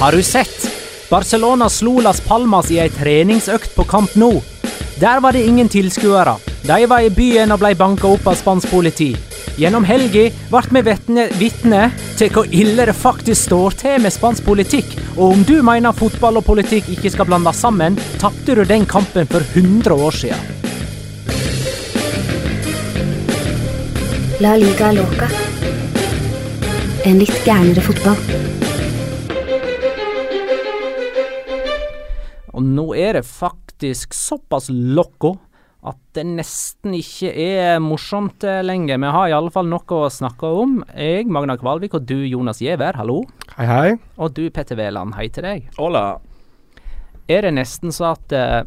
Har du sett? Barcelona slo Las Palmas i ei treningsøkt på Camp Nou. Der var det ingen tilskuere. De var i byen og ble banka opp av spansk politi. Gjennom helga ble vi vitne til hvor ille det faktisk står til med spansk politikk. Og om du mener fotball og politikk ikke skal blandes sammen, tapte du den kampen for 100 år siden. La liga loca. En litt gærnere fotball. Og nå er det faktisk såpass loco at det nesten ikke er morsomt eh, lenger. Vi har i alle fall noe å snakke om. Jeg, Magna Kvalvik, og du, Jonas Giæver, hallo. Hei, hei. Og du, Petter Wæland, hei til deg. Hola. Er det nesten så at uh,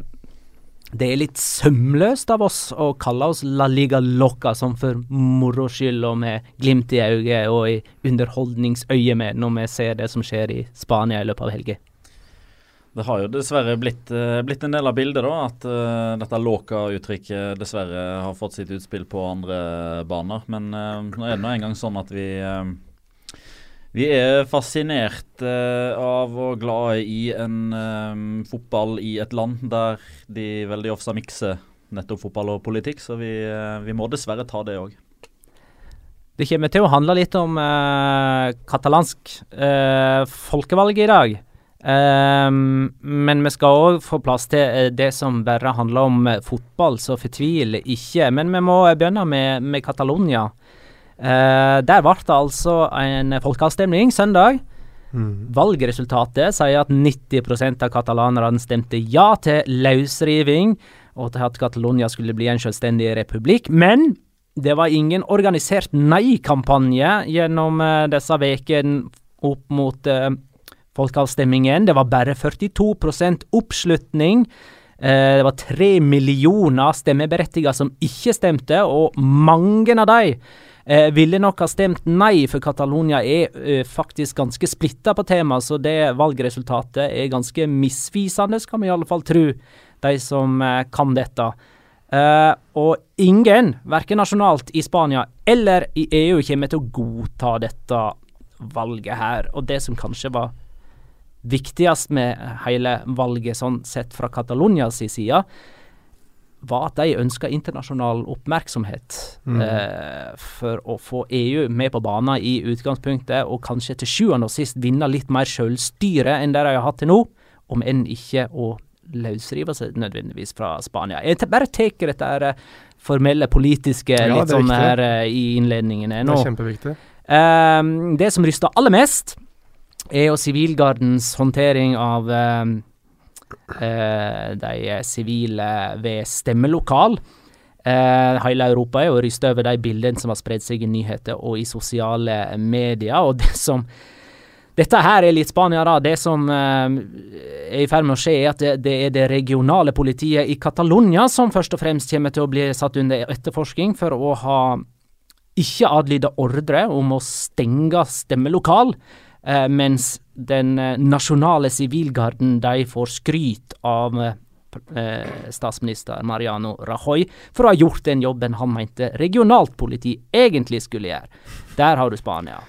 det er litt sømløst av oss å kalle oss La Liga Loca som for moro skyld og med glimt i øyet og i underholdningsøyemed når vi ser det som skjer i Spania i løpet av helga? Det har jo dessverre blitt, eh, blitt en del av bildet, da. At uh, dette Låka-uttrykket dessverre har fått sitt utspill på andre baner. Men uh, nå er det nå engang sånn at vi uh, vi er fascinert av og glade i en fotball i et land der de veldig ofte mikser nettopp fotball og politikk, så vi, vi må dessverre ta det òg. Det kommer til å handle litt om eh, katalansk eh, folkevalg i dag. Ehm, men vi skal òg få plass til eh, det som bare handler om eh, fotball, så fortvil ikke. Men vi må begynne med, med Catalonia. Uh, der ble det altså en folkeavstemning søndag. Valgresultatet sier at 90% av katalanerne stemte ja til løsriving, og til at Catalonia skulle bli en selvstendig republikk. Men det var ingen organisert nei-kampanje gjennom uh, disse ukene opp mot eh, folkeavstemningen. Det var bare 42 oppslutning. Eh, det var tre millioner stemmeberettigede som ikke stemte, og mange av de eh, ville nok ha stemt nei, for Catalonia er eh, faktisk ganske splitta på temaet, så det valgresultatet er ganske misvisende, skal vi i alle fall tro, de som eh, kan dette. Eh, og ingen, verken nasjonalt i Spania eller i EU, kommer til å godta dette valget her. Og det som kanskje var viktigst med hele valget, sånn sett fra Catalonias side, var at de ønska internasjonal oppmerksomhet eh, for å få EU med på banen i utgangspunktet, og kanskje til sjuende og sist vinne litt mer selvstyre enn det de har hatt til nå, om enn ikke å løsrive seg nødvendigvis fra Spania. Jeg bare tar dette her eh, formelle politiske Ja, litt sånn her eh, i innledningene Det nå. er kjempeviktig. Ehm, det som ryster aller mest, er jo sivilgardens håndtering av ehm, eh, de sivile ved stemmelokal. Eh, hele Europa er jo rysta over de bildene som har spredd seg i nyheter og i sosiale medier. Og det som Dette her er litt Spania, da. Det som eh, er i ferd med å skje, er at det, det er det regionale politiet i Catalonia som først og fremst kommer til å bli satt under etterforskning for å ha ikke adlyda ordre om å stenge stemmelokal, eh, mens den eh, nasjonale sivilgarden de får skryt av eh, eh, statsminister Mariano Rajoy for å ha gjort den jobben han mente regionalt politi egentlig skulle gjøre. Der har du Spania.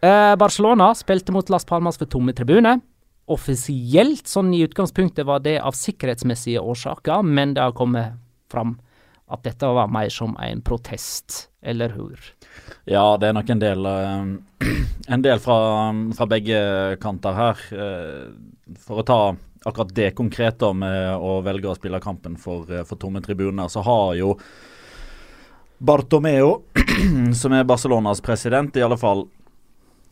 Eh, Barcelona spilte mot Las Palmas for tomme tribuner. Offisielt, sånn i utgangspunktet, var det av sikkerhetsmessige årsaker, men det har kommet fram at dette var mer som en protest, eller hur? Ja, det er nok en del eh, En del fra, fra begge kanter her. Eh, For å ta akkurat det konkrete med å velge å spille kampen for, eh, for tomme tribuner, så har jo Bartomeo, som er Barcelonas president, i alle fall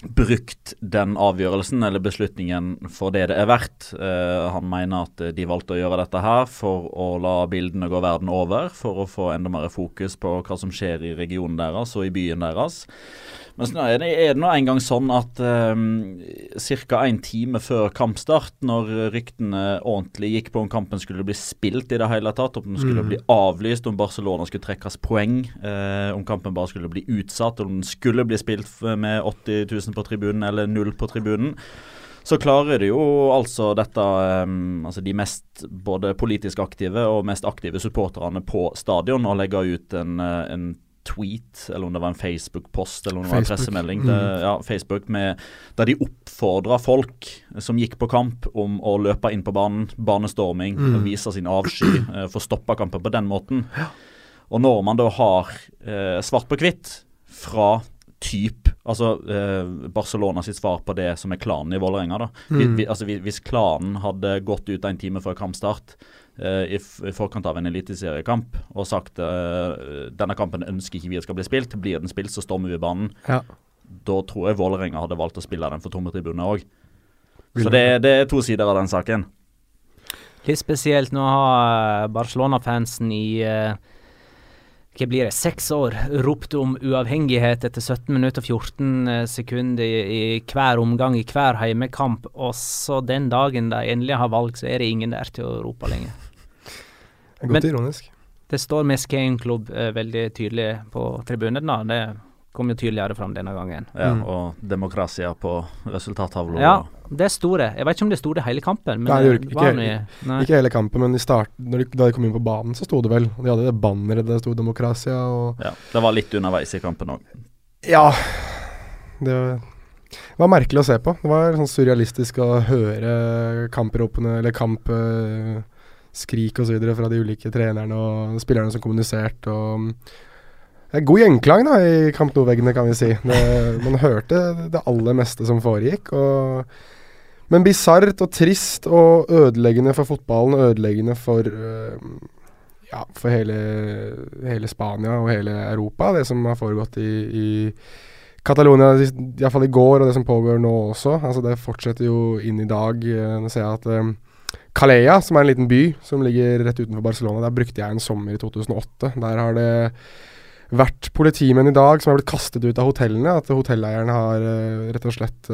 brukt den avgjørelsen eller beslutningen for det det er verdt. Eh, han mener at de valgte å gjøre dette her for å la bildene gå verden over, for å få enda mer fokus på hva som skjer i regionen deres og i byen deres. Men nå er det, er det nå engang sånn at um, ca. en time før kampstart, når ryktene ordentlig gikk på om kampen skulle bli spilt i det hele tatt, om den skulle Mm. bli avlyst, om Barcelona skulle trekkes poeng, eh, om kampen bare skulle bli utsatt, om den skulle bli spilt med 80 000 på tribunen eller null på tribunen, så klarer det jo altså dette um, Altså de mest både politisk aktive og mest aktive supporterne på stadion å legge ut en, eh, en tweet, eller om det var en Facebook-post eller om det var en pressemelding, Mm. det, ja, Facebook, med, der de oppfordra folk som gikk på kamp om å løpe inn på banen, banestorming, Mm. og vise sin avsky, eh, få stoppa kampen på den måten. Og når man da har eh, svart på hvitt fra typ Altså eh, Barcelona sitt svar på det som er klanen i Vålerenga. da. Mm. vi, altså, vi, hvis klanen hadde gått ut en time før kampstart i, forkant av en eliteseriekamp og sagt uh, denne kampen ønsker ikke vi skal bli spilt, blir den spilt, så stormer vi banen. Ja. Da tror jeg Vålerenga hadde valgt å spille den for tomme tribuner òg. Så det, det er to sider av den saken. Litt spesielt nå har Barcelona-fansen i eh, hva blir det, seks år ropt om uavhengighet etter 17 minutter og 14 eh, sekunder i, i hver omgang, i hver heimekamp. Og så den dagen de endelig har valg, så er det ingen der til å rope lenger. Godt Men- ironisk. Det står Mescain Club eh, veldig tydelig på tribunen. da, Det kom jo tydeligere fram denne gangen. Ja, Mm. Og demokrasia på resultattavla. Ja, det sto det. Jeg vet ikke om det sto det hele kampen, men Nei, det gjorde ikke- var ikke- noe- nei. Ikke hele kampen, men i start, når de, da de kom inn på banen, så sto det vel. De hadde det banneret der det sto 'Demokratia' og Ja, det var litt underveis i kampen òg. Ja. Det var merkelig å se på. Det var sånn surrealistisk å høre kampropene, eller kampskrik osv. fra de ulike trenerne og spillerne som kommuniserte. og det er god gjenklang da i Kamp Nou-veggene, kan vi si. Det, man hørte det aller meste som foregikk. Og, men bisart og trist og ødeleggende for fotballen, ødeleggende for øh, ja, for hele, hele Spania og hele Europa, det som har foregått i, i Catalonia, iallfall i går, og det som pågår nå også. Altså Det fortsetter jo inn i dag. Eh, Nå ser jeg at Calella, som er en liten by som ligger rett utenfor Barcelona, der brukte jeg en sommer i 2008. Der har det vært politimenn i dag som har blitt kastet ut av hotellene. At hotelleierne har eh, rett og slett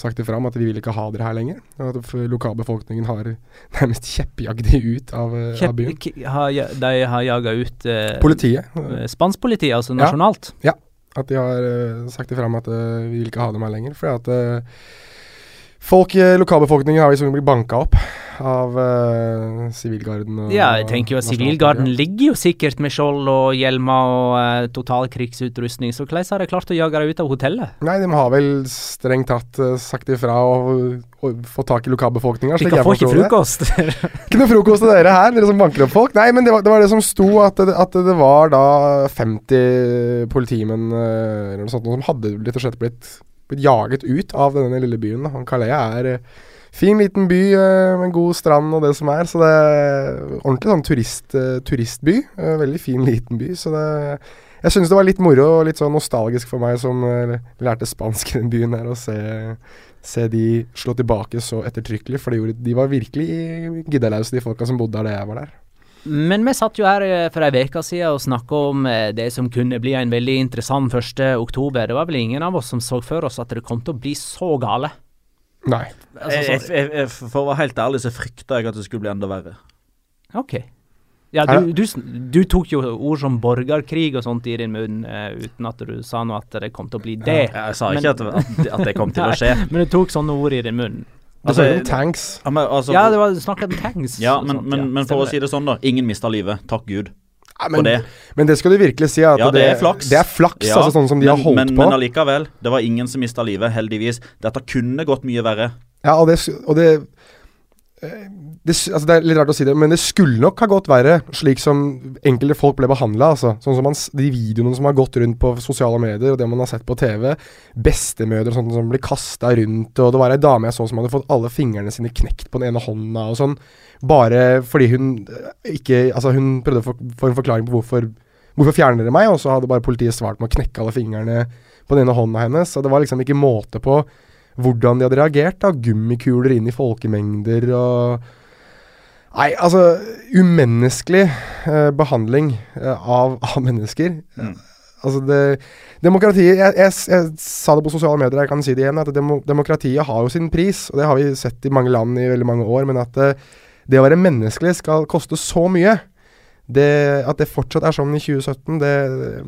sagt sagt om at vi vil ikke ha dere her lenger. Og at lokalbefolkningen har nærmest kjeppjagd de ut av, Kjepp, av byen. Ha, ja- de har jaga ut eh, Politiet. eh, Spansk-politi, altså Ja. ja. At de har uh, sagt om at eh, vi vil ikke ha dem her lenger. Fordi at eh, folk i lokalbefolkningen har liksom blitt banka opp av eh, sivilgarden. Ja, jeg tenker jo at sivilgarden ligger jo sikkert med skjold og hjelmer og uh, totalkrigsutrustning, så hvordan har de klart å jage dem ut av hotellet? Nei, de har vel strengt tatt uh, sagt ifra og, og fått tak i lokalbefolkninga. Dere får ikke frokost. Ikke noe frokost til dere her, dere som banker opp folk. Nei, men det var det, var det som sto, at det, at det var da 50 politimenn eh, eller noe sånt, som hadde rett og slett blitt, blitt jaget ut av denne lille byen. da. Calais er eh, Fin liten by eh, med god strand og det som er. Så det er ordentlig sånn turist, eh, turistby. Eh, veldig fin liten by. Så det Jeg syns det var litt moro og litt sånn nostalgisk for meg som eh, lærte spansk i den byen her, å se, se de slå tilbake så ettertrykkelig. For de, gjorde, de var virkelig giddelause, de folka som bodde der da jeg var der. Men vi satt jo her eh, for ei uke siden og snakka om eh, det som kunne bli en veldig interessant 1. oktober. Det var vel ingen av oss som så for oss at det kom til å bli så gale. Nei. Altså, Jeg, sånn- jeg, jeg, for å være helt ærlig så frykta jeg at det skulle bli enda verre. OK. Ja, du, du, du tok jo ord som borgerkrig og sånt i din munn uh, uten at du sa noe at det kom til å bli det. Jeg sa Men- ikke at, at det kom til å skje. Men du tok sånne ord i din munn. Det Altså, om tanks. Ja, men, altså, Ja, det var snakk om tanks. ja, men, sånt, men, ja. men for å si det sånn, da. Ingen mista livet. Takk Gud. Ja, men, det. men det skal du virkelig si. At Ja, det er flaks. Det er flaks, Ja, altså sånn som de har holdt men, på. Men allikevel, det var ingen som mista livet, heldigvis. Dette kunne gått mye verre. Ja, og det, og det, eh, det altså Det er litt rart å si det, men det skulle nok ha gått verre, slik som enkelte folk ble behandla. Altså. Sånn som man, de videoene som har gått rundt på sosiale medier, og det man har sett på TV. Bestemødre og sånt som blir kasta rundt, og det var ei dame jeg så som hadde fått alle fingrene sine knekt på den ene hånda og sånn. Bare fordi hun eh, ikke Altså, hun prøvde å få, få en forklaring på hvorfor Hvorfor fjerner dere meg? Og så hadde bare politiet svart med å knekke alle fingrene på den ene hånda hennes. Og det var liksom ikke måte på hvordan de hadde reagert. da, Gummikuler inn i folkemengder og Nei, altså Umenneskelig eh, behandling eh, av, av mennesker. Mm. Altså det Demokratiet jeg, jeg, jeg sa det på sosiale medier, jeg kan si det igjen, at demo, demokratiet har jo sin pris. Og det har vi sett i mange land i veldig mange år. Men at eh, det å være menneskelig skal koste så mye. Det, at det fortsatt er sånn i 2017, det,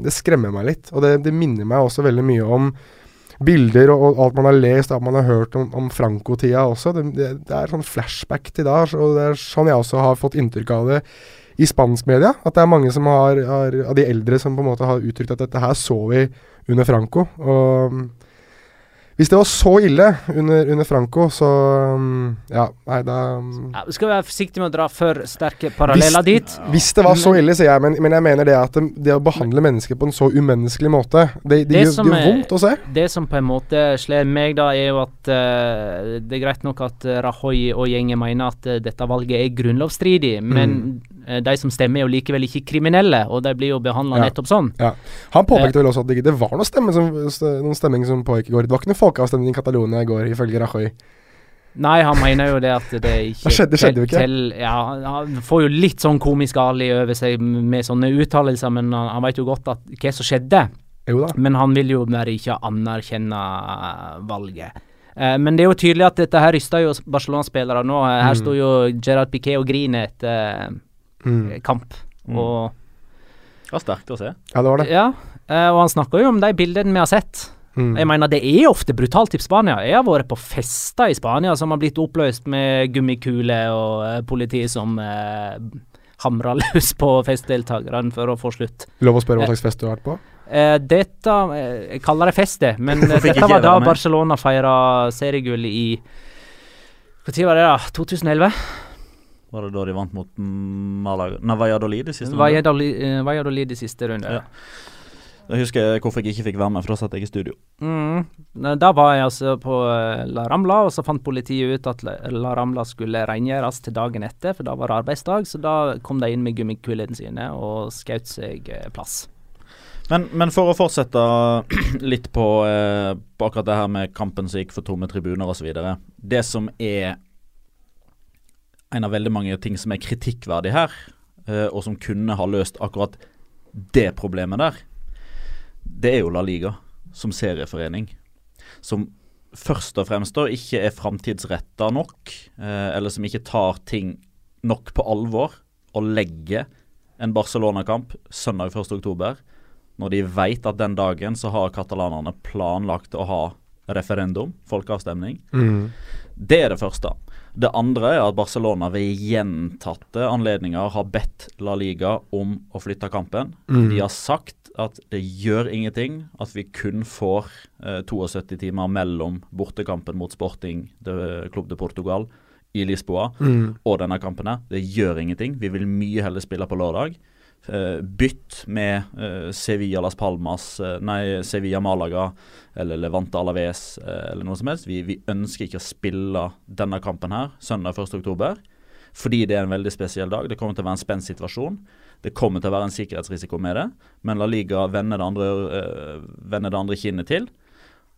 det skremmer meg litt. Og det, det minner meg også veldig mye om bilder og, og alt man har lest, alt man har hørt om, om Franco-tida også. Det, det, er sånn flashback til da, og det er sånn jeg også har fått inntrykk av det i spansk media. At det er mange har, har, av de eldre som på en måte har uttrykt at dette her så vi under Franco. Og hvis det var så ille under, under Franco, så mm, Ja, nei, da mm, Ja, vi skal være forsiktige med å dra for sterke paralleller dit. Hvis det var så ille, sier jeg, men, men jeg mener det at det, det å behandle mennesker på en så umenneskelig måte, det, det, Det gjør, det vondt å se. Det som på en måte slår meg, da, er jo at uh, det er greit nok at Rahoy Rajoy og gjengen mener at uh, dette valget er grunnlovsstridig, men eh, de som stemmer er jo likevel ikke kriminelle, og de blir jo behandla Ja. nettopp sånn. Ja. Han påpekte vel også at det ikke var noe stemme som, noen stemming som pågikk i går. Det var ikke noen folkeavstemning i Catalonia i går, ifølge Rajoy. Nei, han mener jo det at det ikke Det skjedde- det skjedde jo ikke. Til, ja, han får jo litt sånn komisk ali over seg med sånne uttalelser, men han, han vet jo godt at, hva som skjedde. Men han vil jo bare ikke anerkjenne eh, valget. Eh, men det er jo tydelig at dette her ryster jo Barcelona-spillere nå. Eh, Her Mm. sto jo Gerard Piquet og griner etter Mm. kamp. Mm. Og Det var sterkt å se. Ja, det var det. ja, eh, og han snakker jo om de bildene vi har sett. Mm. Jeg mener, det er ofte brutalt i Spania. Jeg har vært på fester i Spania som har blitt oppløst med gummikuler og eh, politi som eh, hamrer løs på festdeltakerne for å få slutt. Lov å spørre hva slags fest du har vært på? Eh, dette eh, Jeg kaller det fest, det. Men dette var da. Barcelona feira seriegull i Når var det, da? 2011? Var det da de vant mot Malaga Nei, Valladolid i siste runde? Valladolid, eh, Valladolid i siste runde. Ja. Jeg husker hvorfor jeg ikke fikk være med, for da satt jeg i studio. Mm. Da var jeg altså på eh, La Ramla, og så fant politiet ut at La- Ramla skulle rengjøres til dagen etter, for da var det arbeidsdag. Så da kom de inn med gummikulene sine og skjøt seg eh, plass. Men, men for å fortsette litt på, eh, på akkurat det her med kampen som gikk for tomme tribuner osv. Det som er en av veldig mange ting som er kritikkverdig her, eh, og som kunne ha løst akkurat det problemet der, det er jo La Liga som serieforening. Som først og fremst da ikke er framtidsretta nok, eh, eller som ikke tar ting nok på alvor og legger en Barcelona-kamp søndag 1.10 når de vet at den dagen så har katalanerne planlagt å ha referendum, folkeavstemning. Mm. Det er det første. Det andre er at Barcelona ved gjentatte anledninger har bedt La Liga om å flytte kampen. Mm. De har sagt at det gjør ingenting at vi kun får eh, 72 timer mellom bortekampen mot Sporting de Club de Portugal i Lisboa Mm. og denne kampen her. Det gjør ingenting. Vi vil mye heller spille på lørdag. Eh, bytt med eh, Sevilla Las Palmas, eh, nei, Sevilla Malaga eller Levante Alaves eller noe som helst. Vi, vi, ønsker ikke å spille denne kampen her søndag 1.10. Fordi det er en veldig spesiell dag. Det kommer til å være en spent situasjon. Det kommer til å være en sikkerhetsrisiko med det, men La Liga vender det andre, vender det andre kinnet til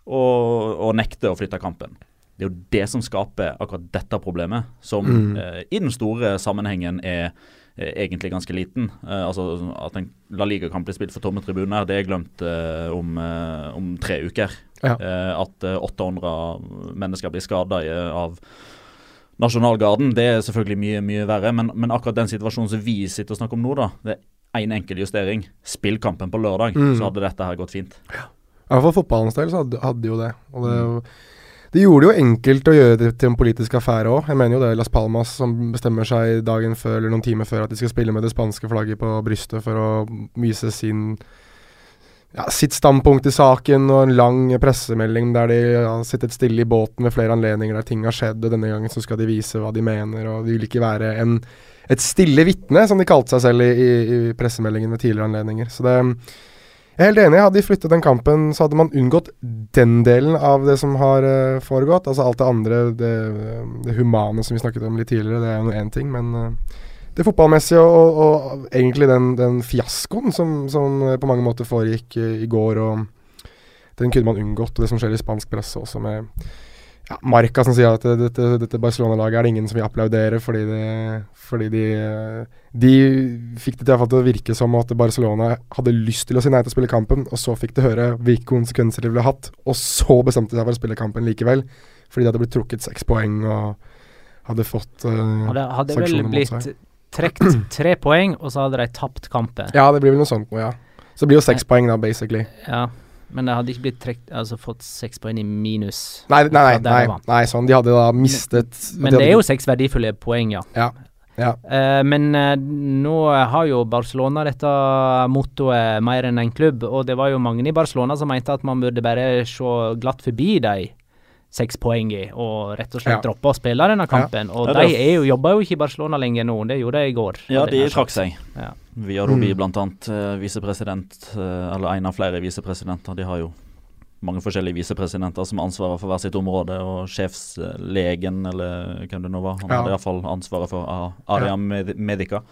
og, og nekter å flytte kampen. Det er jo det som skaper akkurat dette problemet, som mm. eh, i den store sammenhengen er egentlig ganske liten. Eh, altså At en La Liga-kamp blir spilt for tomme tribuner, det er glemt eh, om, eh, om, tre uker. Ja. Eh, at 800 mennesker blir skada av Nasjonalgarden, det er selvfølgelig mye mye verre, men, men, akkurat den situasjonen som vi sitter og snakker om nå, da, det er én en enkel justering. Spill kampen på lørdag, mm. så hadde dette her gått fint. Ja. Ja, For fotballens del så hadde, hadde jo det. Og det, det gjorde det jo enkelt å gjøre det til en politisk affære òg. Jeg mener jo det er Las Palmas som bestemmer seg dagen før eller noen timer før at de skal spille med det spanske flagget på brystet for å vise sin ja, sitt standpunkt i saken og en lang pressemelding der de har sittet stille i båten ved flere anledninger der ting har skjedd, og denne gangen så skal de vise hva de mener, og de vil ikke være en, et stille vitne, som de kalte seg selv i, i, i pressemeldingen ved tidligere anledninger. Så det jeg er helt enig. Hadde de flyttet den kampen, så hadde man unngått den delen av det som har uh, foregått. Altså alt det andre, det, det, humane som vi snakket om litt tidligere, det er jo én ting. Men uh, det fotballmessige og, og, egentlig den, den fiaskoen som, som, på mange måter foregikk uh, i går, og den kunne man unngått. Og det som skjer i spansk presse også, med ja, Marca som sier at dette, dette Barcelona-laget er det ingen som vil applaudere fordi, det, fordi de, de fikk det til, til å virke som at Barcelona hadde lyst til å si nei til å spille kampen, og så fikk de høre hvilke konsekvenser de ville hatt, og så bestemte de seg for å spille kampen likevel. Fordi de hadde blitt trukket seks poeng og hadde fått uh, hadde, hadde vel blitt trukket tre poeng, og så hadde de tapt kampen. Ja, det blir vel noe sånt nå, ja. Så det blir jo seks poeng da, basically. Ja. Men det hadde ikke blitt trekt, altså fått seks poeng i minus. Nei, nei, nei, nei, nei, sånn. De hadde da mistet Men, men det er jo seks verdifulle poeng, ja. ja. ja. Uh, men uh, nå har jo Barcelona dette mottoet mer enn en klubb, og det var jo mange i Barcelona som mente at man burde bare se glatt forbi de seks poeng i, og rett og slett ja. droppe å spille denne kampen. Og de er jo, jobber jo ikke i Barcelona lenger nå, det gjorde de i går. Ja, de trakk seg. Ja. Via Robi, mm. blant annet uh, visepresident, uh, eller en av flere visepresidenter. De har jo mange forskjellige visepresidenter som har ansvaret for hver sitt område, og sjefslegen, eller hvem det nå var, han ja. hadde iallfall ansvaret for Aria ja. Medica.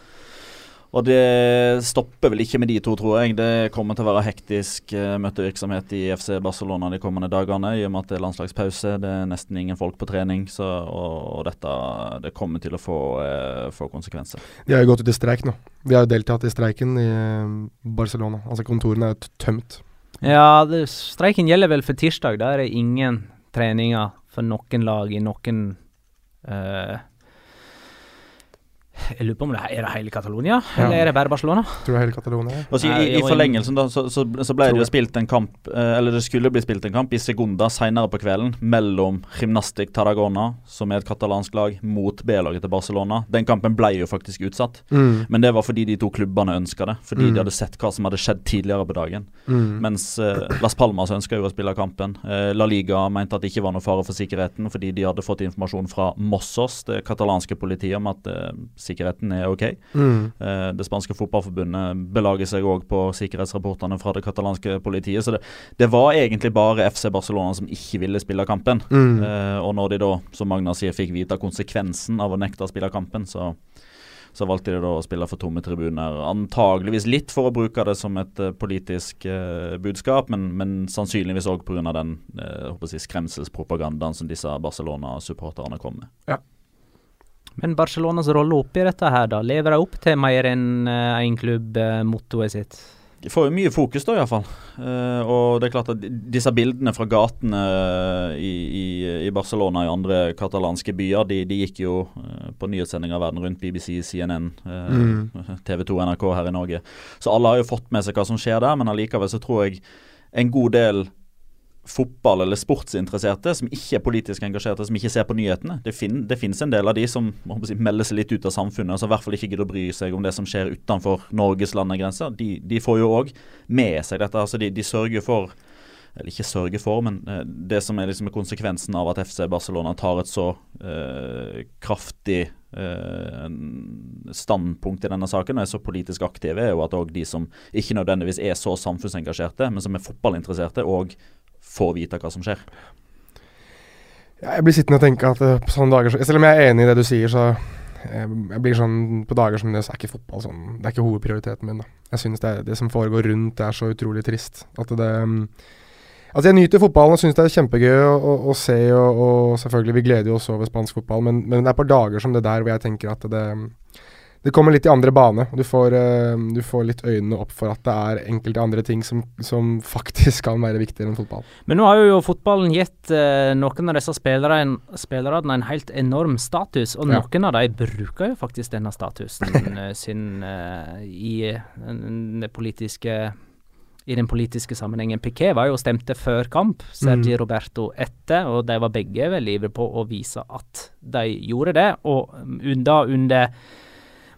Og det stopper vel ikke med de to, tror jeg. Det kommer til å være hektisk uh, møtevirksomhet i FC Barcelona de kommende dagene, i og med at det er landslagspause. Det er nesten ingen folk på trening, så, og, og, dette det kommer til å få, eh, få, konsekvenser. De har jo gått ut i streik nå. De har jo deltatt i streiken i uh, Barcelona. Altså kontorene er tømt. Ja, det, streiken gjelder vel for tirsdag. Da er det ingen treninger for noen lag i noen uh, jeg lurer på om det er, er det hele Catalonia, ja. eller er det bare Barcelona? Tror det er hele Catalonia. Altså, I i forlengelsen da, så, så, så, ble det jo spilt en kamp, eh, eller det skulle bli spilt en kamp i Segunda senere på kvelden mellom Gymnastic Tarragona, som er et katalansk lag, mot B-laget til Barcelona. Den kampen ble jo faktisk utsatt, mm. men det var fordi de to klubbene ønska det. Fordi mm. de hadde sett hva som hadde skjedd tidligere på dagen. Mm. Mens eh, Las Palmas ønska jo å spille kampen. Eh, La Liga mente at det ikke var noe fare for sikkerheten, fordi de hadde fått informasjon fra Mossos, det katalanske politiet, om at eh, sikkerheten er ok. Mm. Eh, det spanske fotballforbundet belager seg òg på sikkerhetsrapportene fra det katalanske politiet. Så det, det, var egentlig bare FC Barcelona som ikke ville spille kampen. Mm. Eh, og når de da, som Magna sier, fikk vite konsekvensen av å nekte å spille kampen, så så valgte de da å spille for tomme tribuner. Antageligvis litt for å bruke det som et uh, politisk uh, budskap, men, men sannsynligvis òg pga. den uh, jeg, skremselspropagandaen som disse Barcelona-supporterne kom med. Ja. Men Barcelonas rolle oppi dette her, da? Lever de opp til mer enn én en klubb, mottoet sitt? De får jo mye fokus, da, iallfall. Uh, og det er klart at disse bildene fra gatene i, i, i Barcelona og i andre katalanske byer, de, de gikk jo uh, på nyhetssendinger verden rundt, BBC, CNN, uh, mm. TV 2, NRK her i Norge. Så alle har jo fått med seg hva som skjer der, men allikevel så tror jeg en god del fotball- eller sportsinteresserte som ikke er politisk engasjerte, som ikke ser på nyhetene. Det, fin det finnes en del av de som si, melder seg litt ut av samfunnet, og som i hvert fall ikke gidder å bry seg om det som skjer utenfor Norges landegrenser. De, de får jo òg med seg dette. altså de, de, sørger for eller ikke sørger for, men eh, det som er liksom konsekvensen av at FC Barcelona tar et så eh, kraftig eh, standpunkt i denne saken, og er så politisk aktive, er jo at òg de som ikke nødvendigvis er så samfunnsengasjerte, men som er fotballinteresserte, òg får vite hva som skjer. Ja, jeg blir sittende og tenke at eh, på sånne dager Selv om jeg er enig i det du sier, så eh, jeg blir sånn På dager som det, så er ikke fotball sånn Det er ikke hovedprioriteten min. da. Jeg synes det, det som foregår rundt, det er så utrolig trist. At det mm, Altså Jeg nyter fotballen og syns det er kjempegøy å, å, se, og, og, selvfølgelig vi gleder oss over spansk fotball, men, men, det er på dager som det der hvor jeg tenker at det, det kommer litt i andre bane. Du får, uh, du får litt øynene opp for at det er enkelte andre ting som, som faktisk kan være viktigere enn fotball. Men nå har jo fotballen gitt uh, noen av disse spillerne en, en helt enorm status, og ja. noen av dem bruker jo faktisk denne statusen uh, sin i det politiske i den politiske sammenhengen. Piquet var jo stemte før kamp, Sergi mm. Roberto etter, og de var begge vel ivrige på å vise at de gjorde det. Og da under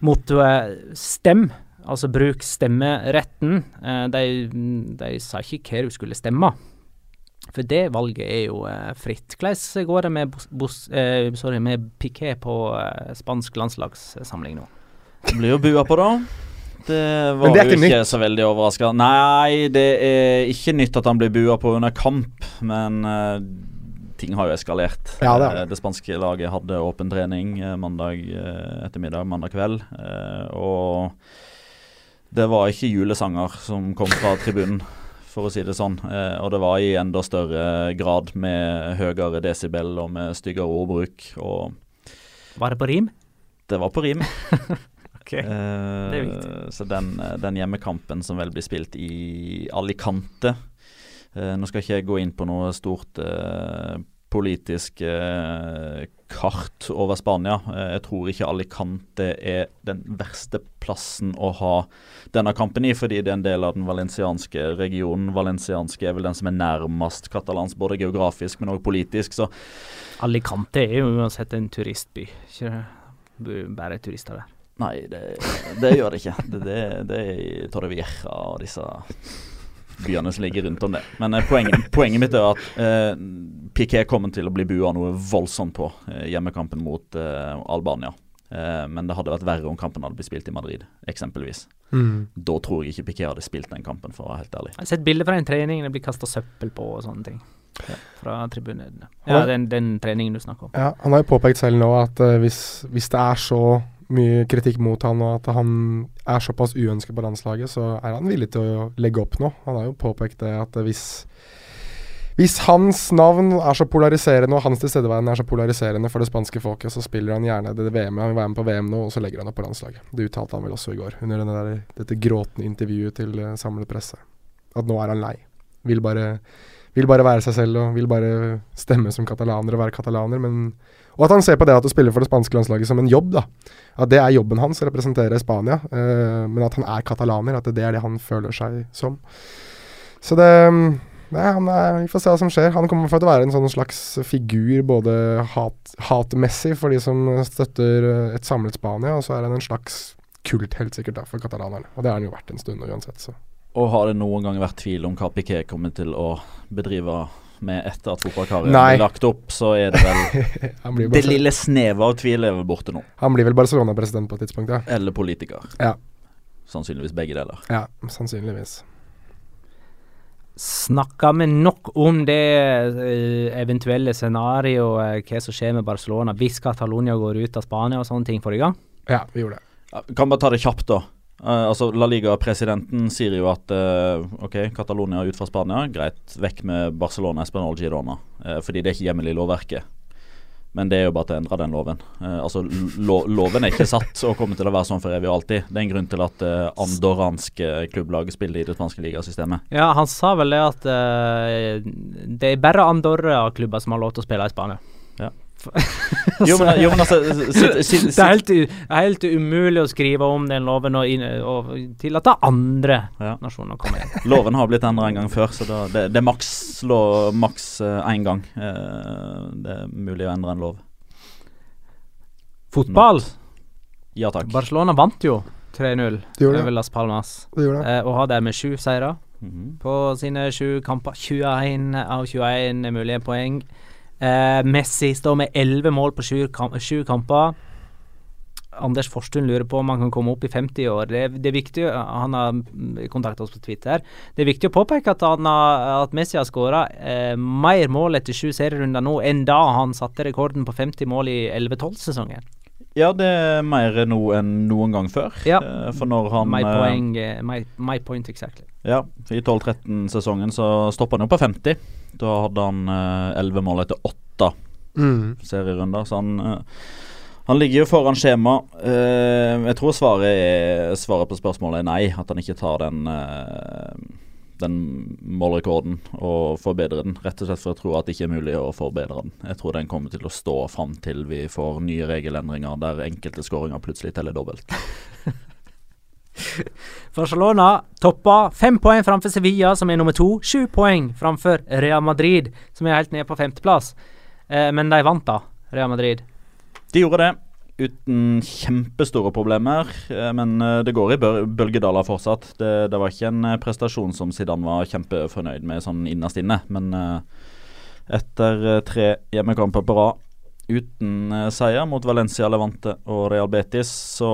mottoet 'stem', altså bruk stemmeretten, eh, de, de sa ikke hva du skulle stemme. For det valget er jo eh, fritt. Hvordan går det med, bos, eh, sorry, med Piquet på eh, spansk landslagssamling nå? Det blir jo bua på, da. Det var det jo ikke nytt. så veldig overraska. Nei, det er ikke nytt at han blir bua på under kamp, men ting har jo eskalert. Ja, det, uh, det, spanske laget hadde åpen trening uh, mandag ettermiddag, mandag kveld, og det var ikke julesanger som kom fra tribunen. For å si det sånn. og det var i enda større grad med høyere desibel og med styggere ordbruk. Og var det på rim? Det var på rim. Okay. det er. Eh, så den, eh, den, hjemmekampen som vel blir spilt i Alicante uh, Nå skal ikke jeg gå inn på noe stort uh, politisk uh, kart over Spania. jeg tror ikke Alicante er den verste plassen å ha denne kampen i, fordi det er en del av den valensianske regionen. Valensianske er vel den som er nærmest katalansk, både geografisk, men også politisk. så Alicante er jo uansett en turistby. Ikke bare turister der. Nei, det, det gjør det ikke. Det, det, det er i Torrevieja og disse byene som ligger rundt om det. Men eh, poenget, poenget, mitt er at eh, Piquet kommer til å bli bua noe voldsomt på eh, hjemmekampen mot eh, Albania. Eh, men det hadde vært verre om kampen hadde blitt spilt i Madrid, eksempelvis. Mm. Da tror jeg ikke Piquet hadde spilt den kampen, for å være helt ærlig. Jeg har sett bilder fra en trening det blir kasta søppel på og sånne ting. Ja, fra tribunene. Ja, den, den, treningen du snakker om. Ja, han har jo påpekt selv nå at uh, hvis, hvis det er så mye kritikk mot han, og at han er såpass uønsket på landslaget, så er han villig til å legge opp nå. Han har jo påpekt det at hvis, hvis hans navn er så polariserende, og hans tilstedeværende er så polariserende for det spanske folket, så spiller han gjerne det VM. Han vil være med på VM nå, og så legger han opp på landslaget. Det uttalte han vel også i går, under der, dette gråtende intervjuet til uh, samlet presse. At nå er han lei. Vil bare, vil bare være seg selv og vil bare stemme som katalaner og være katalaner, men og at han ser på det at å spille for det spanske landslaget som en jobb. da. At det er jobben hans å representere Spania, Uh, men at han er katalaner. At det er det han føler seg som. Så det Nei, er, Vi får se hva som skjer. Han kommer for å være en sånn slags figur både hat, hatmessig for de som støtter eh, et samlet Spania, og så er han en slags kult, helt sikkert, da, for katalanerne. Og det har han jo vært en stund uansett, så. Og har det noen gang vært tvil om hva Piquet kommer til å bedrive med etter at fotballkarrieren er lagt opp, så er det vel Det lille snevet av tvil er vel borte nå. Han blir vel Barcelona-president på et tidspunkt, ja. Eller politiker. Ja. Sannsynligvis begge deler. Ja, sannsynligvis. Snakka vi nok om det uh, eventuelle scenarioet, uh, hva som skjer med Barcelona hvis Catalonia går ut av Spania og sånne ting forrige gang? Ja, vi gjorde det. Ja, kan bare ta det kjapt, da. Uh, altså La Liga-presidenten sier jo at uh, ok, Catalonia ut fra Spania, greit, vekk med Barcelona, Espanol, Girona. Uh, fordi det er ikke hjemmel i lovverket. Men det er jo bare til å endre den loven. altså lo Loven er ikke satt og kommer til å være sånn for evig og alltid. Det er en grunn til at andorranske klubblag spiller i det spanske ligasystemet. Ja, han sa vel det at det er bare Andorra-klubber som har lov til å spille i Spania. Jo, men, jo, men altså si, si, si, det, er helt, helt, umulig å skrive om den loven og, inn, og tillate andre ja. nasjoner å komme inn. loven har blitt endra en gang før, så da, det, det, er maks én uh, gang. Uh, det er mulig å endre en lov. Fotball? Ja takk. Barcelona vant jo 3-0 over Las Palmas, uh, og har dermed sju seire mm -hmm. på sine sju kamper. 21 av 21 mulige poeng. Uh, Messi står med elleve mål på sju, kamp, kamper. Anders Forstund lurer på om han kan komme opp i 50 år. Det, det er viktig, Han har kontakta oss på Twitter. Det er viktig å påpeke at, han har, at Messi har skåra eh, mer mål etter sju serierunder nå enn da han satte rekorden på 50 mål i 11-12-sesongen. Ja, det er mer nå enn noen gang før. Ja. Eh, For når han My, point, eh, my, my point exactly. Ja, i 12-13-sesongen så stoppa han jo på 50. Da hadde han eh, 11 mål etter 8 Mm. serierunder, så han eh, han ligger jo foran skjema. Eh, jeg tror svaret, er, svaret på spørsmålet er nei. At han ikke tar den, den målrekorden og forbedrer den. Rett og slett for å tro at det ikke er mulig å forbedre den. Jeg tror den kommer til å stå fram til vi får nye regelendringer der enkelte skåringer plutselig teller dobbelt. Barcelona toppa fem poeng framfor Sevilla, som er nummer to. Sju poeng framfor Real Madrid, som er helt nede på femteplass. Eh, men de vant, da, Real Madrid. De gjorde det uten kjempestore problemer, eh, men eh, det går i bøl- bølgedaler fortsatt. Det, det var ikke en eh, prestasjon som Zidane var kjempefornøyd med sånn innerst inne, men etter tre hjemmekamper på rad uten seier mot Valencia, Levante og Real Betis, så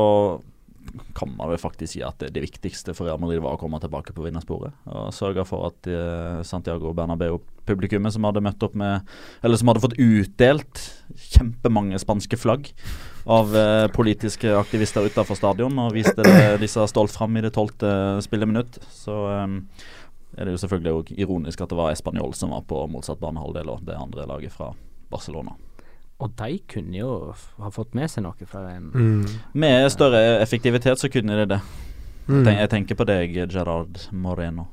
kan man vel faktisk si at det, det viktigste for Real Madrid var å komme tilbake på vinnersporet. Og sørge for at eh, Santiago Bernabeu-publikummet, som hadde møtt opp med Eller som hadde fått utdelt kjempemange spanske flagg av eh, politiske aktivister utenfor stadion, og viste det, disse stolt fram i det tolvte spilleminutt, så eh, er det jo selvfølgelig ironisk at det var Español som var på motsatt banehalvdel, og det andre laget fra Barcelona. Og de kunne jo ha fått med seg noe fra den. Mm. Med større effektivitet så kunne de det. Mm. Jeg tenker på deg, Gerard Moreno.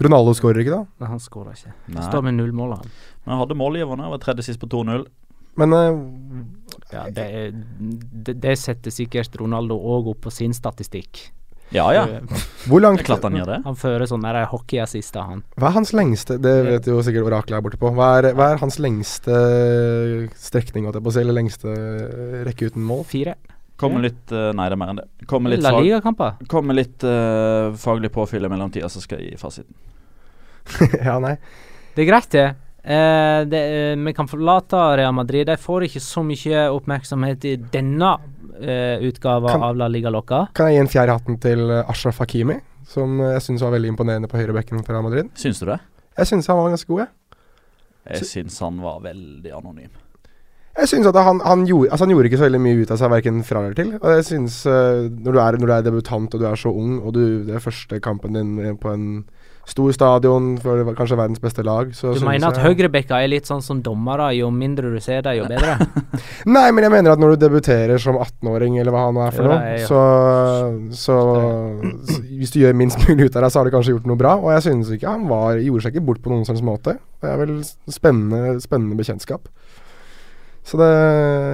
Ronaldo skårer ikke, da. Nei, han skårer ikke. Nei. Han står med null mål, han. Men han hadde målgiverne, var tredje sist på 2-0. Men uh, Ja, det, det, det setter sikkert Ronaldo òg opp på sin statistikk. Ja ja, Eh, hvor langt klart han gjør det. Han fører sånn der hockeyassister, han. Hva er hans lengste Det vet jo sikkert oraklet her borte på. Hva er, hva er hans lengste strekning, holdt jeg på å si, eller lengste rekke uten mål? Fire. Kommer litt eh, Nei, det er mer enn det. Kommer litt, La fag, Liga-kamper. kommer litt uh, faglig påfyll i mellomtida, så skal jeg gi fasiten. ja, nei. Det er greit, det. Eh, det eh, vi kan forlate Real Madrid. De får ikke så mye oppmerksomhet i denne uh, utgava Kan- av La Liga Loca. Kan jeg gi en fjerde hatten til eh, Ashraf Hakimi, som eh, jeg syns var veldig imponerende på høyrebekken for Real Madrid? Syns du det? Jeg syns han var ganske god, jeg. Jeg syns han var veldig anonym. Jeg synes at han, han, gjorde, altså han gjorde ikke så veldig mye ut av seg, verken fra eller til. Og jeg synes uh, når, du er, når du er debutant og du er så ung, og du, det er første kampen din eh, på en stor stadion for kanskje verdens beste lag, så Du mener at høyrebekka er litt sånn som dommere. Jo mindre du ser dem, jo bedre? Nei, men jeg mener at når du debuterer som 18-åring, eller hva han nå er for noe, er så, så, så Hvis du gjør minst mulig ut av deg, så har du kanskje gjort noe bra. Og jeg synes ikke han var gjorde seg ikke bort på noen slags måte. Det er vel spennende, spennende bekjentskap. Så det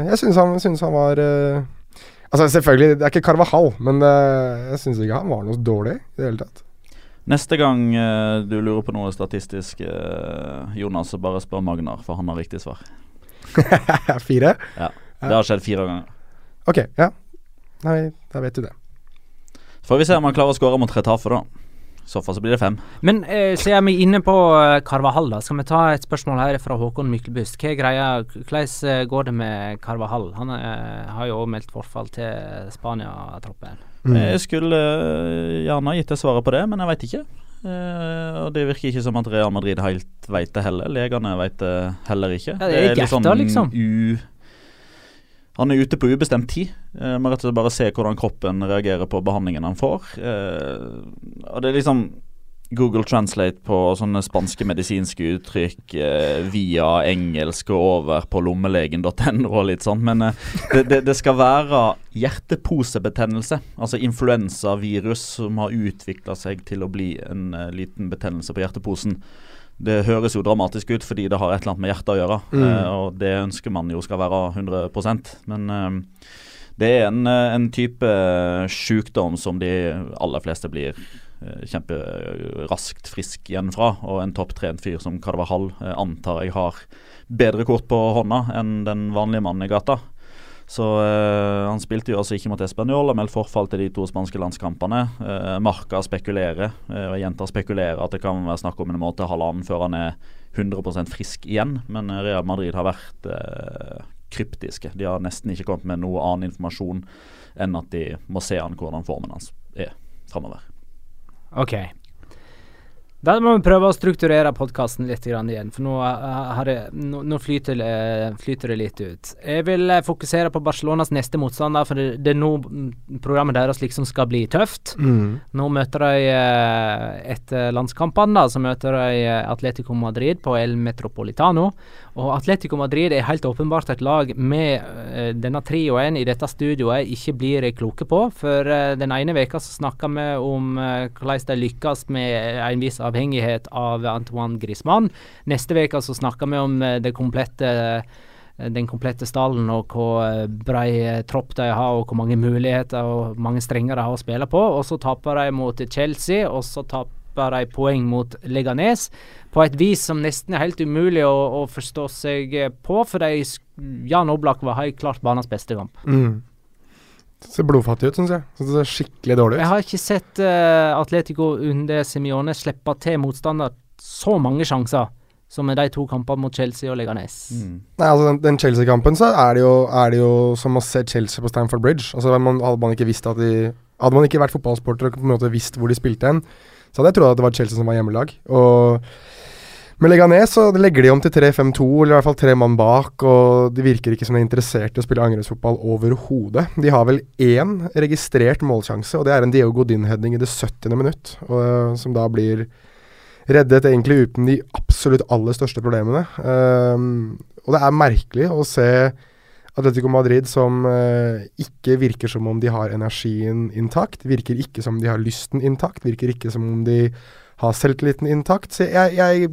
Jeg synes han, synes han var eh, Altså, selvfølgelig, det er ikke Carvahall, men det, jeg synes ikke han var noe dårlig i det hele tatt. Neste gang uh, du lurer på noe statistisk, uh, Jonas, så bare spør Magnar, for han har riktig svar. Fire? Ja. Det har skjedd fire ganger. Ok, ja. Nei, da vet du det. Får vi se om han klarer å skåre mot Retafe, da. I så fall så blir det fem. Men eh, siden vi er inne på eh, Carvahall, da, skal vi ta et spørsmål her fra Håkon Myklebust. Hva er greia? Hvordan går det med Carvahall? Han eh, har jo òg meldt forfall til Spania-troppen. Mm. Jeg skulle eh, gjerne gitt deg svaret på det, men jeg veit ikke. Uh, og Det virker ikke som at Real Madrid helt veit det heller. Legene veit det heller ikke. Ja, det er litt sånn liksom. U han er ute på ubestemt tid. Uh, må rett og slett bare se hvordan kroppen reagerer på behandlingen han får. Uh, og det er liksom Google Translate på sånne spanske medisinske uttrykk eh, via engelsk og over på lommelegen.no og litt sånn. Men eh, det, det, det skal være hjerteposebetennelse. Altså influensavirus som har utvikla seg til å bli en eh, liten betennelse på hjerteposen. Det høres jo dramatisk ut fordi det har et eller annet med hjertet å gjøre. Mm. eh, og det ønsker man jo skal være 100% Men eh, det er en, eh, en type sykdom som de aller fleste blir kjemperaskt frisk igjen fra. Og en topptrent fyr som Carvahall eh, antar jeg har bedre kort på hånda enn den vanlige mannen i gata. Så eh, Han spilte jo altså ikke mot Español og meldte forfall til de to spanske landskampene. Eh, Marca spekulerer, eh, og jeg gjentar spekulerer, at det kan være snakk om en måte halvannen før han er 100% frisk igjen. Men eh, Real Madrid har vært eh, kryptiske. De har nesten ikke kommet med noe annen informasjon enn at de må se an hvordan formen hans er framover. OK. Da må vi prøve å strukturere podkasten litt grann igjen, for nå, uh, det, nå, flyter, det, flyter, det litt ut. Jeg vil uh, fokusere på Barcelonas neste motstander, for det, det er nå programmet deres liksom skal bli tøft. Mm. Nå møter de etter landskampene, da, så møter de Atletico Madrid på El Metropolitano. Og Atletico Madrid er helt åpenbart et lag med denne trioen i dette studioet ikke blir kloke på. For den ene veka så snakka vi om hvordan de lykkes med en viss avhengighet av Antoine Griezmann. Neste uke så snakka vi om komplette den komplette stallen og hvor brei tropp de har og hvor mange muligheter og mange strenger de har å spille på. Og så taper de mot Chelsea, og så taper de poeng mot Leganes på et vis som nesten er helt umulig å, å forstå seg på, for de, Jan Oblak var helt klart banens beste kamp. Mm. Det ser blodfattig ut, syns jeg. Det ser skikkelig dårlig ut. Jeg har ikke sett uh, Atletico under Simione slippe til motstander så mange sjanser som med de to kampene mot Chelsea og Leganes. Mm. Nei, altså Den, den Chelsea-kampen så er det, jo, er det, jo, som å se Chelsea på Stamford Bridge. Altså man, Hadde man ikke visst at de Hadde man ikke vært fotballsporter og på en måte visst hvor de spilte hen, så hadde jeg trodd at det var Chelsea som var hjemmelag. Og med Leganes så legger de om til 3-5-2, eller i hvert fall tre mann bak. Og de virker ikke som de er interessert i å spille angrepsfotball overhodet. De har vel én registrert målsjanse, og det er en Diego Godin-heading i det 70. minutt. Og, som da blir reddet egentlig uten de absolutt aller største problemene. Um, og det er merkelig å se Atletico Madrid som eh, ikke virker som om de har energien intakt. Virker ikke som om de har lysten intakt. Virker ikke som om de har selvtilliten intakt. Så jeg, jeg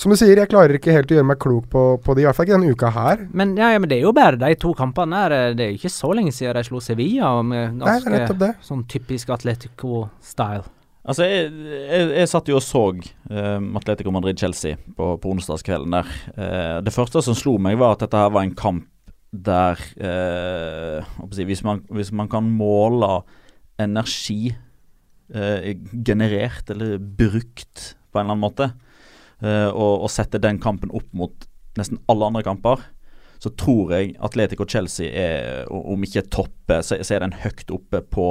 som du sier, jeg klarer ikke helt å gjøre meg klok på, på det, i hvert fall ikke denne uka her. Men, ja, ja, men det er jo bare de to kampene her. Det er jo ikke så lenge siden de slo Sevilla med ganske Nei, sånn typisk Atletico-style. Altså, jeg, jeg, jeg, satt jo og så uh, Atletico Madrid-Chelsea på, på onsdagskvelden der. Uh, det første som slo meg, var at dette her var en kamp der uh, hvis, man, hvis, man, kan måle energi generert eller brukt på en eller annen måte, og, og sette den kampen opp mot nesten alle andre kamper, så tror jeg Atletico Chelsea er, om ikke toppe, så, så er den høyt oppe på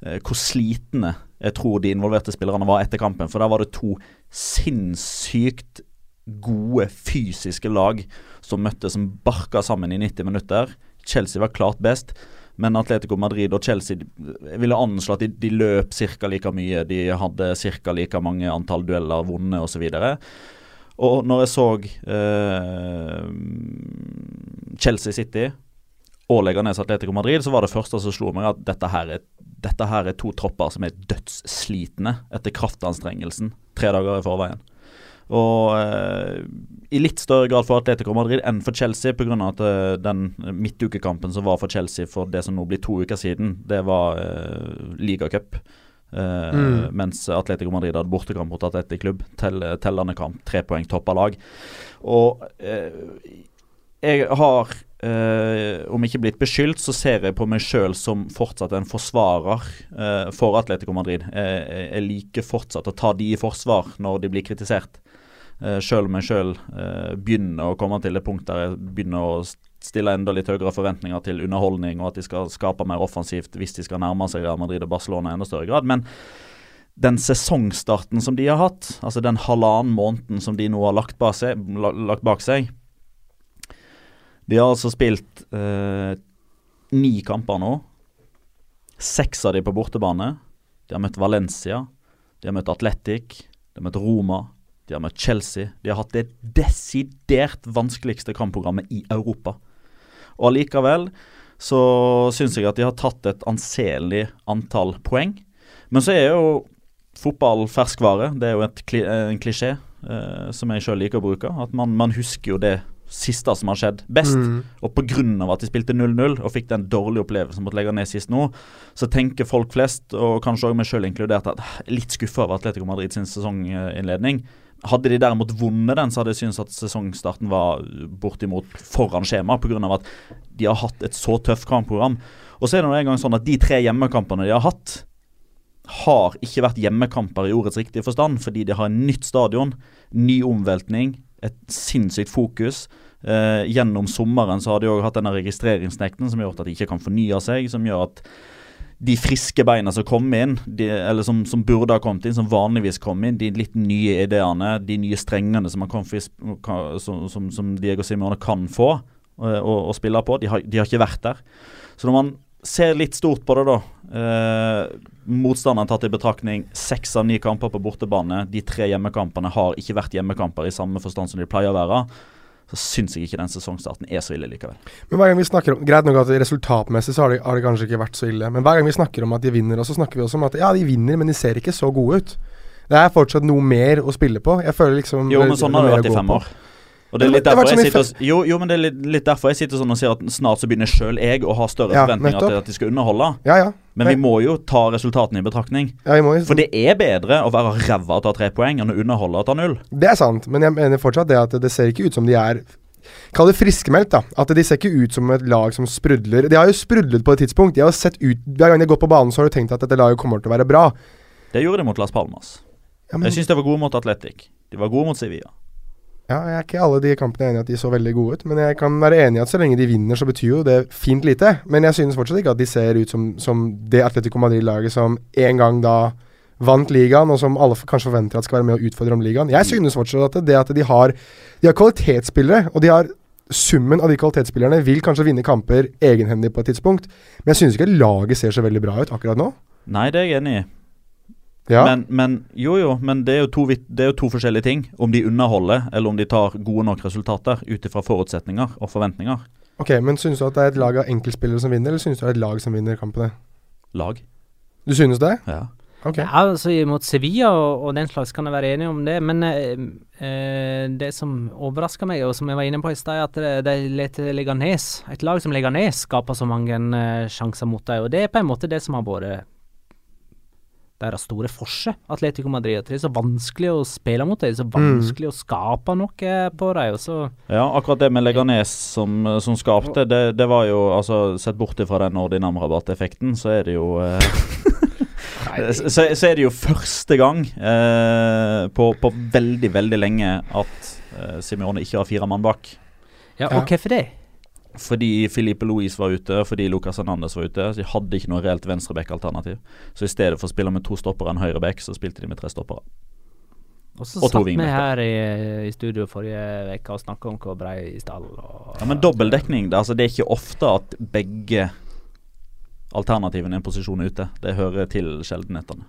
hvor slitne jeg tror de involverte spillerne var etter kampen. For der var det to sinnssykt gode fysiske lag som møttes, som barka sammen i 90 minutter. Chelsea var klart best. Men Atletico Madrid og Chelsea jeg ville anslå at de, de løp ca. like mye. De hadde ca. like mange antall dueller vunnet osv. Og når jeg så eh, Chelsea City og Leganes Atletico Madrid, så var det første som slo meg at dette her er, dette her er to tropper som er dødsslitne etter kraftanstrengelsen tre dager i forveien. Og eh, i litt større grad for Atletico Madrid enn for Chelsea, pga. at eh, den midtukekampen som var for Chelsea for det som nå blir to uker siden, det var eh, ligacup. Eh, mm. Mens Atletico Madrid hadde bortekamp mot Atletic Klubb. Tell, tellende kamp, tre poeng toppa lag. Og eh, jeg har Uh, om ikke blitt beskyldt, så ser jeg på meg sjøl som fortsatt en forsvarer uh, for Atletico Madrid. Jeg, jeg, liker fortsatt å ta de i forsvar når de blir kritisert. Uh, sjøl om jeg sjøl uh, begynner å komme til det punkt der jeg begynner å stille enda litt høyere forventninger til underholdning, og at de skal skape mer offensivt hvis de skal nærme seg Real Madrid og Barcelona i enda større grad. Men den sesongstarten som de har hatt, altså den halvannen måneden som de nå har lagt bak seg, lagt bak seg de har altså spilt eh, ni kamper nå. Seks av de på bortebane. De har møtt Valencia, de har møtt Atletic, de har møtt Roma, de har møtt Chelsea. De har hatt det desidert vanskeligste kampprogrammet i Europa. Og allikevel så syns jeg at de har tatt et anselig antall poeng. Men så er jo fotball ferskvare. Det er jo et, en klisjé eh, som jeg sjøl liker å bruke. At man, man husker jo det siste som har skjedd, best. Mm. Og pga. at de spilte 0-0 og fikk den dårlige opplevelsen mot legge ned sist nå, så tenker folk flest, og kanskje også meg sjøl inkludert, at litt skuffa over Atletico Madrid sin sesonginnledning. Hadde de derimot vunnet den, så hadde jeg syntes at sesongstarten var bortimot foran skjema, pga. at de har hatt et så tøft kampprogram. Og så er det nå engang sånn at de tre hjemmekampene de har hatt, har ikke vært hjemmekamper i ordets riktige forstand, fordi de har en nytt stadion, ny omveltning, et sinnssykt fokus. Eh, gjennom sommeren så har de òg hatt denne registreringsnekten som gjør at de ikke kan fornye seg. Som gjør at de friske beina som kom inn, de, eller som, som, burde ha kommet inn, som vanligvis kom inn, de litt nye ideene, de nye strengene som, kan, som, som, Diego Simone kan få å og, og spille på, de har, de har, ikke vært der. Så når man ser litt stort på det, da eh, Motstanderen tatt i betraktning seks av ni kamper på bortebane. De tre hjemmekampene har ikke vært hjemmekamper i samme forstand som de pleier å være så syns jeg ikke den sesongstarten er så ille likevel. Men hver gang vi snakker om Greit nok at resultatmessig så har det, har det, kanskje ikke vært så ille, men hver gang vi snakker om at de vinner, så snakker vi også om at ja, de vinner, men de ser ikke så gode ut. Det er fortsatt noe mer å spille på. Jeg føler liksom Jo, men sånn har det vært i fem år. Og det er litt derfor jeg sitter og, jo, jo, men det er litt, litt, derfor jeg sitter sånn og sier at snart så begynner sjøl jeg å ha større ja, forventninger til at de skal underholde. Ja, ja. Men vi må jo ta resultatene i betraktning. Ja, må, For det er bedre å være ræva og ta tre poeng enn å underholde og ta null. Det er sant, men jeg mener fortsatt det at det ser ikke ut som de er Kall det friskmeldt, da. At de ser ikke ut som et lag som sprudler. De har jo sprudlet på et tidspunkt. De har sett ut Hver gang de har gått på banen, så har du tenkt at dette laget kommer til å være bra. Det gjorde de mot Las Palmas. Ja, men, jeg syns de var gode mot Atletic. De var gode mot Sevilla. Ja, jeg er ikke alle de kampene enig i at de så veldig gode ut, men jeg kan være enig i at så lenge de vinner, så betyr jo det fint lite. Men jeg synes fortsatt ikke at de ser ut som, som det Atletico Madrid-laget som en gang da vant ligaen, og som alle kanskje forventer at skal være med å utfordre om ligaen. Jeg synes fortsatt at det at de har, de har kvalitetsspillere, og de har summen av de kvalitetsspillerne vil kanskje vinne kamper egenhendig på et tidspunkt, men jeg synes ikke at laget ser så veldig bra ut akkurat nå. Nei, det er jeg enig i. Ja. Men, men, jo jo, men det er jo, to, det er jo to forskjellige ting. Om de underholder, eller om de tar gode nok resultater ut ifra forutsetninger og forventninger. Ok, Men synes du at det er et lag av enkeltspillere som vinner, eller synes du det er et lag som vinner kampene? Lag. Du synes det? Ja. Okay. Ja, altså Mot Sevilla og, og, den slags kan jeg være enig om det, men eh, eh det som overrasker meg, og som jeg var inne på i stad, er at det, det leter Leganes. Et lag som Leganes skaper så mange eh, sjanser mot dem, og det er på en måte det som har vært deres store forse. Atletico Madrid. Det er så vanskelig å spille mot dem, det er så mm. vanskelig mm. å skape noe på dem. Ja, akkurat det med Leganes som, som skapte, det, det, var jo altså Sett bort fra den ordinamrabatteffekten, så er det jo eh, så, så, er det jo første gang eh, på, på, veldig, veldig lenge at eh, Simione ikke har fire mann bak. Ja, og hvorfor det? Fordi Filipe Louise var ute, fordi Lucas Hernandez var ute. Så De hadde ikke noe reelt venstreback-alternativ. Så i stedet for å spille med to stoppere enn høyreback, så spilte de med tre stoppere. Og så satt vi her i, i, studio forrige uke og snakka om hvor brei stall og Ja, Men dobbeltdekning, det, altså, det er ikke ofte at begge alternativene i en posisjon er ute. Det hører til sjeldenhetene.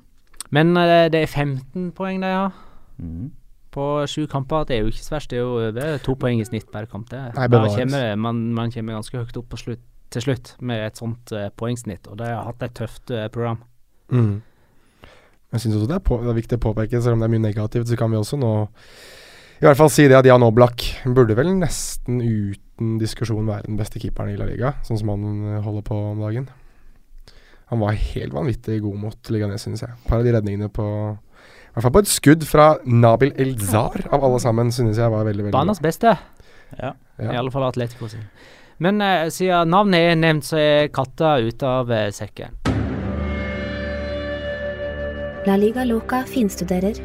Men uh, det er 15 poeng de har. Mm. På sju kamper. Det er jo ikke så verst. Det er jo over to poeng i snitt per kamp. Det. Nei, kommer, man, man, kommer ganske høyt opp slutt, til slutt med et sånt uh, poengsnitt. Og de har hatt et tøft uh, program. Mm. Jeg syns også det er, på, det er, viktig å påpeke, selv om det er mye negativt, så kan vi også nå i hvert fall si det at Jan Oblak burde vel nesten uten diskusjon være den beste keeperen i La Liga, sånn som han holder på om dagen. Han var helt vanvittig god mot Liganes, synes jeg. Et par av de redningene på I hvert fall på et skudd fra Nabil Elzar, av alle sammen, synes jeg var veldig veldig Banas beste. Ja. ja. I alle fall Atletico sin. Men eh, siden navnet er nevnt, så er katta ute av eh, sekken. La Liga Loca finstuderer.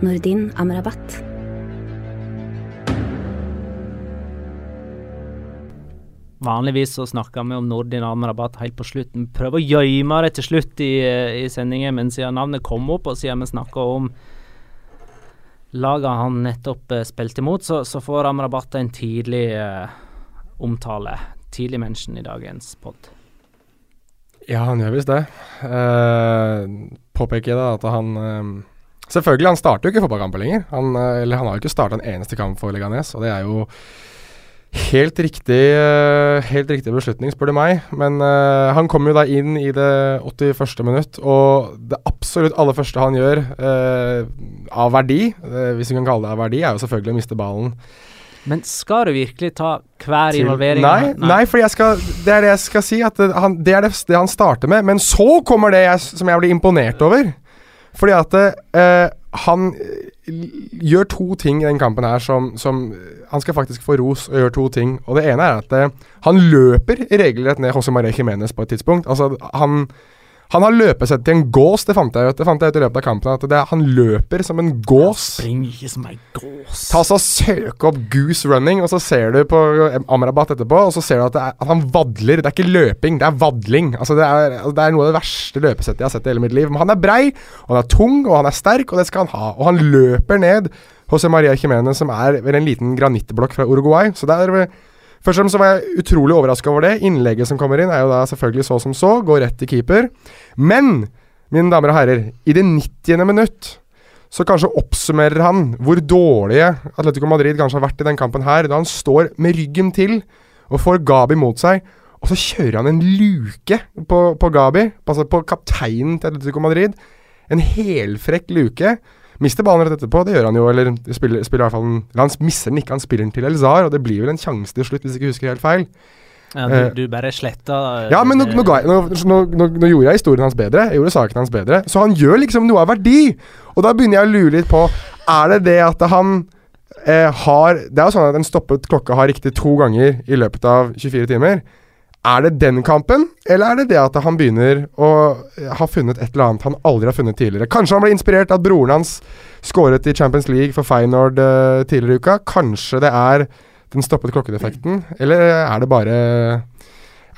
Nordin Amrabat. Vanligvis så snakker vi om Nordin Amrabat helt på slutten. Prøver å gjemme det til slutt i, i sendingen, men siden navnet kom opp, og siden vi snakker om laget han nettopp uh, spilte imot, så, så får Amrabat en tidlig uh, omtale. Tidlig mention i dagens pod. Ja, han gjør visst det. Uh, påpeker da at han Selvfølgelig, han starter jo ikke fotballkamper lenger. Han, eller han har jo ikke starta en eneste kamp for Leganes, og det er jo Helt riktig, eh, helt riktig beslutning, spør du meg. Men uh, han kom jo da inn i det 81. minutt, og det absolutt aller første han gjør uh, av verdi, uh, hvis vi kan kalle det av verdi, er jo selvfølgelig å miste ballen. Men skal du virkelig ta hver involvering? Nei, nei. nei for skal, det er det jeg skal si. Det, han, det er det, det, han starter med. Men så kommer det jeg, som jeg blir imponert over. Fordi at han gjør to ting i den kampen her som, som, Han skal faktisk få ros og gjøre to ting. Og det ene er at uh, han løper regelrett ned José Marie Jiménez på et tidspunkt. Altså, han, Han har løpesett til en gås, det fant jeg ut Det fant jeg ut i løpet av kampen. At det, Han løper som en gås. Springer ikke som en gås. Ta så Søk opp Goose running, og så ser du på Amrabat etterpå, og så ser du at, det er, at han vadler. Det er ikke løping, det er vadling. Altså det, er, altså det er noe av det verste løpesettet jeg har sett i hele mitt liv. Men han er brei, og han er tung, og han er sterk, og det skal han ha. Og han løper ned José Maria Jiménez, som er en liten granittblokk fra Uruguay. Så det er Først og fremst var jeg utrolig overraska over det. Innlegget som kommer inn, er jo da selvfølgelig så som så. Går rett til keeper. Men, mine damer og herrer, i det 90. minutt så kanskje oppsummerer han hvor dårlige Atletico Madrid kanskje har vært i den kampen her, da han står med ryggen til og får Gabi mot seg. Og så kjører han en luke på, på Gabi, altså på kapteinen til Atletico Madrid. En helfrekk luke. Mister ballen rett etterpå, det gjør han jo, eller spiller, spiller i hvert fall Eller han mister den ikke, han spiller den til Elzar, og det blir vel en sjanse til slutt, hvis jeg ikke husker helt feil. Ja, du, Eh, du bare sletta Ja, men nå, nå, jeg, nå, nå gjorde jeg historien hans bedre. Jeg gjorde saken hans bedre. Så han gjør liksom noe av verdi. Og da begynner jeg å lure litt på Er det det at han eh, har Det er jo sånn at en stoppet klokke har riktig to ganger i løpet av 24 timer. Er det den kampen, eller er det det at han begynner å eh, ha funnet et eller annet han aldri har funnet tidligere? Kanskje han ble inspirert av at broren hans skåret i Champions League for Feyenoord eh, tidligere i uka? Kanskje det er den stoppet klokken-effekten, eller er det bare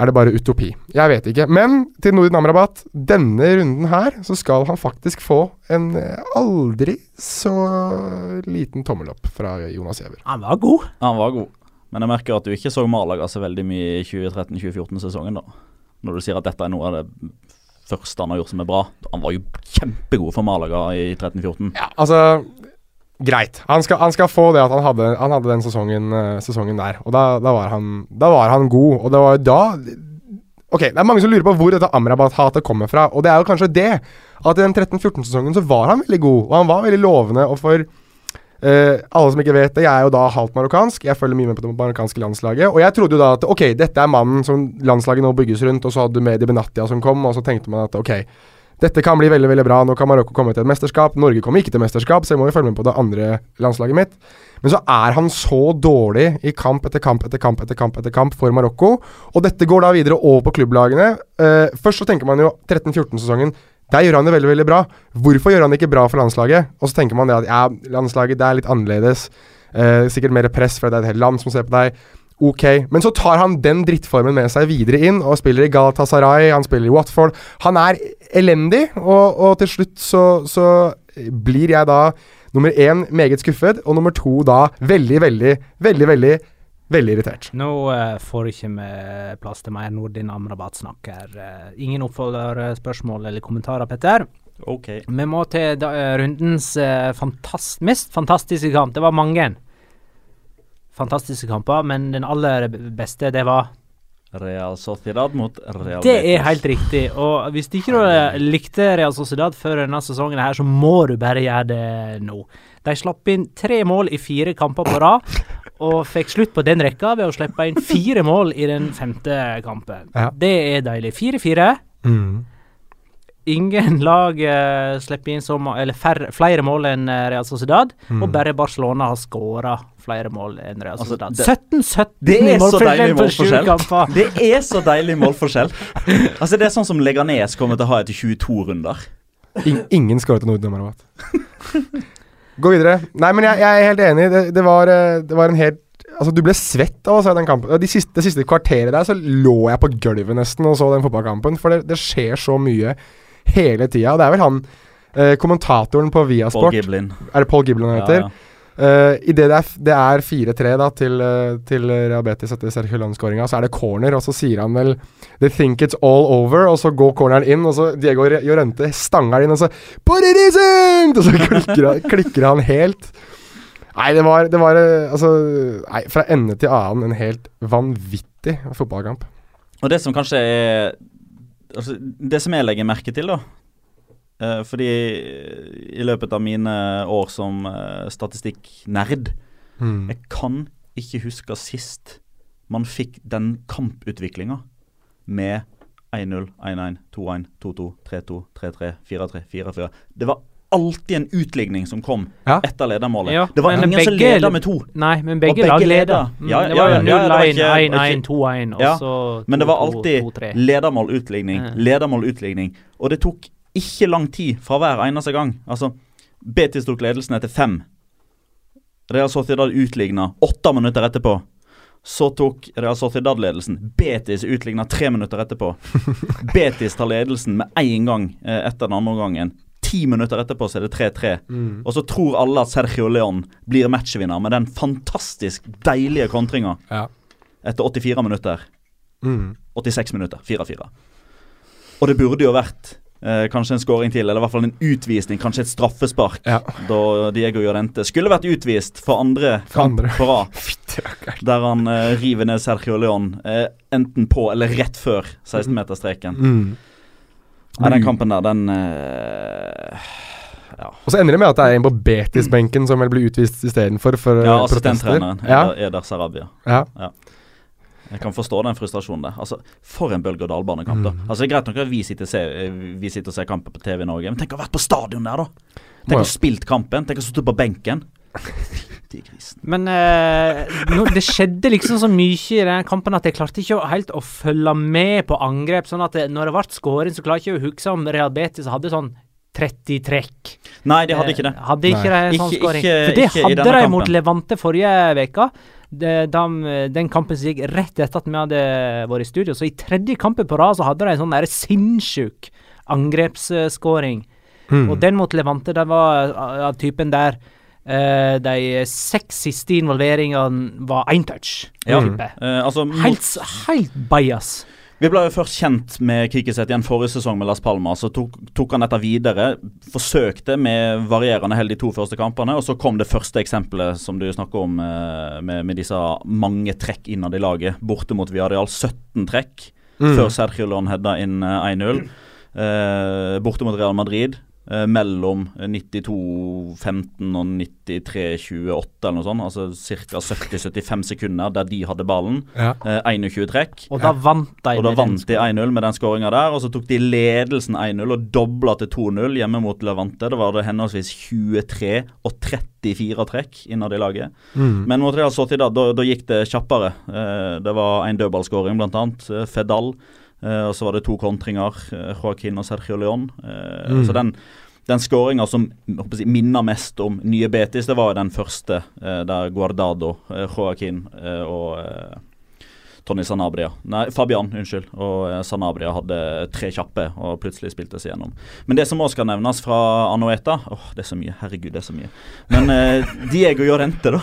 er det bare utopi? Jeg vet ikke. Men til Nordin Amrabat, denne runden her, så skal han faktisk få en eh, aldri så liten tommel opp fra Jonas Giæver. Han var god. Han var god. Men jeg merker at du ikke så Malaga så veldig mye i 2013-2014-sesongen, da. Når du sier at dette er noe av det første han har gjort som er bra. Han var jo kjempegod for Malaga i 13-14. Ja, altså Greit. Han skal, han skal få det at han hadde, han hadde den sesongen, eh, sesongen der. Og da, da, var han, da var han god. Og det var jo da Ok, det er mange som lurer på hvor dette Amrabat-hatet kommer fra. Og det er jo kanskje det. At i den 13-14-sesongen så var han veldig god, og han var veldig lovende. Og for eh, alle som ikke vet det, jeg er jo da halvt marokkansk. Jeg følger mye med på det marokkanske landslaget. Og jeg trodde jo da at ok, dette er mannen som landslaget nå bygges rundt. Og så hadde du Medi Benatia som kom, og så tenkte man at ok, dette kan bli veldig veldig bra. Nå kan Marokko komme til et mesterskap. Norge kommer ikke til mesterskap, så jeg må jo følge med på det andre landslaget mitt. Men så er han så dårlig i kamp etter kamp etter kamp etter kamp etter kamp for Marokko. Og dette går da videre over på klubblagene. Uh, først så tenker man jo 13-14-sesongen. Der gjør han det veldig veldig bra. Hvorfor gjør han det ikke bra for landslaget? Og så tenker man det at ja, landslaget det er litt annerledes. Eh, sikkert mer press, for det er et helt land som ser på deg. Ok, men så tar han den drittformen med seg videre inn og spiller i Galatasaray, han spiller i Watford. Han er elendig, og, og til slutt så, så blir jeg da nummer én meget skuffet, og nummer to da veldig, veldig, veldig, veldig veldig irritert. Nå uh, får ikke vi plass til mer Nordin Amrabat-snakk her. Uh, ingen oppfølgerspørsmål eller kommentarer, Petter. Ok. Vi må til da, uh, rundens fantast mest fantastiske kamp. Det var mange fantastiske kamper, men den aller beste, det var Real Sociedad mot Real Det er helt riktig. Og hvis ikke du likte Real Sociedad før denne sesongen, her, så må du bare gjøre det nå. De slapp inn tre mål i fire kamper på rad, og fikk slutt på den rekka ved å slippe inn fire mål i den femte kampen. Ja. Det er deilig. 4-4. Mm. Ingen lag uh, slipper inn så eller færre, flere mål enn eh, Real Sociedad, Mm. og bare Barcelona har skåra flere mål enn Real Altså, Sociedad. det- 17-17 Det er så målforskjell deilig på sju målforskjell. kamper. Det er så deilig målforskjell. Altså Det er sånn som Leganes kommer til å ha etter 22 runder. In ingen skåret Nordin Amrabat. Gå videre. Nei, men jeg, jeg er helt enig. Det, det, var, eh, det var en helt Altså, du ble svett av å se den kampen. De siste, det siste kvarteret der så lå jeg på gulvet nesten og så den fotballkampen, for det, det skjer så mye hele tida. Det er vel han eh, kommentatoren på Paul Viasport Giblin. Er det Paul Giblin han heter? Ja, ja. Uh, Idet det er, det er 4-3 da til, uh, til Real etter Sergio Land-skåringa, så er det corner, og så sier han vel They think it's all over, og så går corneren inn, og så Diego Jorente stanger inn, og så But it isn't! Og så klikker han, klikker han helt. Nei, det var, det var uh, Altså Nei, fra ende til annen en helt vanvittig fotballkamp. Og det som kanskje er altså, Det som jeg legger merke til, da eh, Fordi i løpet av mine år som eh, statistikknerd Mm. Jeg kan ikke huske sist man fikk den kamputviklinga med 1-0, 1-1, 2-1, 2-2, 3-2, 3-3, 4-3, 4-4. Det var alltid en utligning som kom Ja. etter ledermålet. Ja, det var ingen ingen som begge- leda med to. Nei, men begge, begge lag leder. leder. Mm, Ja, det var jo ja, ja, det 0-1, 1-1, 2-1, og Ja, så Men det var alltid ledermål, utligning, ledermål, utligning. Og det tok ikke lang tid fra hver eneste gang. Altså, Betis tok ledelsen etter fem. Real Sociedad utligna åtte minutter etterpå. Så tok Real Sociedad ledelsen. Betis utligna tre minutter etterpå. Betis tar ledelsen med én gang eh, etter den andre omgangen. Ti minutter etterpå så er det 3-3. Mm. Og så tror alle at Sergio Leon blir matchvinner med den fantastisk deilige kontringa Ja. etter 84 minutter. Mm. 86 minutter. 4-4. Og det burde jo vært eh, kanskje en skåring til, eller i hvert fall en utvisning, kanskje et straffespark, Ja. da Diego Llorente skulle vært utvist for andre For kamp på rad. Der han eh, river ned Sergio León eh, enten på eller rett før 16-meterstreken. Mm. Nei, den kampen der, den eh, Ja. Og så ender det med at det er en på Betis-benken som vel blir utvist istedenfor, for eh, ja protester. Ja, Eder, Eder Sarabia. ja. Jeg kan forstå den frustrasjonen der. Altså, For en bølge-og-dal-banekamp, da. Mm. Altså, det er greit nok at vi sitter, og ser, eh, vi sitter og ser kamper på TV i Norge, men tenk å ha vært på stadion der, da! Tenk å ha spilt kampen. Tenk å ha sittet på benken. Men eh, no, det skjedde liksom så mye i den kampen at jeg klarte ikke å, helt å følge med på angrep. Sånn at det, når det ble skåring, så klarer jeg ikke å huske om Real Betis hadde sånn 30 trekk. Nei, de hadde ikke det. Eh, Hadde ikke Nei. det sånn skåring. scoring. For det hadde de kampen. mot Levante forrige uke. De, de- Den kampen som gikk rett etter at vi hadde vært i studio. Så i tredje kampen på rad så hadde de en sånn sinnssyk angrepsskåring. Mm. Og den mot Levante, den var av av typen der Uh, de seks siste involveringene var én touch. Ja. Eh, altså, Helt, helt bajas. Vi ble jo først kjent med Kikiset igjen forrige sesong med Las Palmas. Så tok, tok han dette videre. Forsøkte med varierende hell de to første kampene. Og så kom det første eksempelet som du snakker om, eh, med, med disse mange trekk innad i laget. Borte mot Viadial. 17 trekk Mm. før Sergio Lon hedda inn eh, 1-0. Eh, borte mot Real Madrid. Eh, mellom 92-15 og 93-28 eller noe sånt. Altså ca. 70-75 sekunder der de hadde ballen. Ja. Eh, 21 trekk. Og da vant de. Og da vant de 1-0 med den skåringa der. Og så tok de ledelsen 1-0 og dobla til 2-0 hjemme mot Levante. Da var det henholdsvis 23 og 34 trekk innad i laget. Mm. Men mot Real Sociedad, da, da gikk det kjappere. Eh, det var en dødballskåring, blant annet. Eh, Fedal. Eh, og så var det to kontringer. Eh, Joaquin og Sergio León. Eh, Mm. Så den den skåringa som jeg minner mest om nye Betis, det var den første eh, der Guardado, eh, Joaquin eh, og Tony Sanabria Nei, Fabian, unnskyld. Og Sanabria hadde tre kjappe og plutselig spilte seg gjennom. Men det som òg skal nevnes fra Anoeta Åh, det er så mye. Herregud, det er så mye. Men Diego Jorente, da.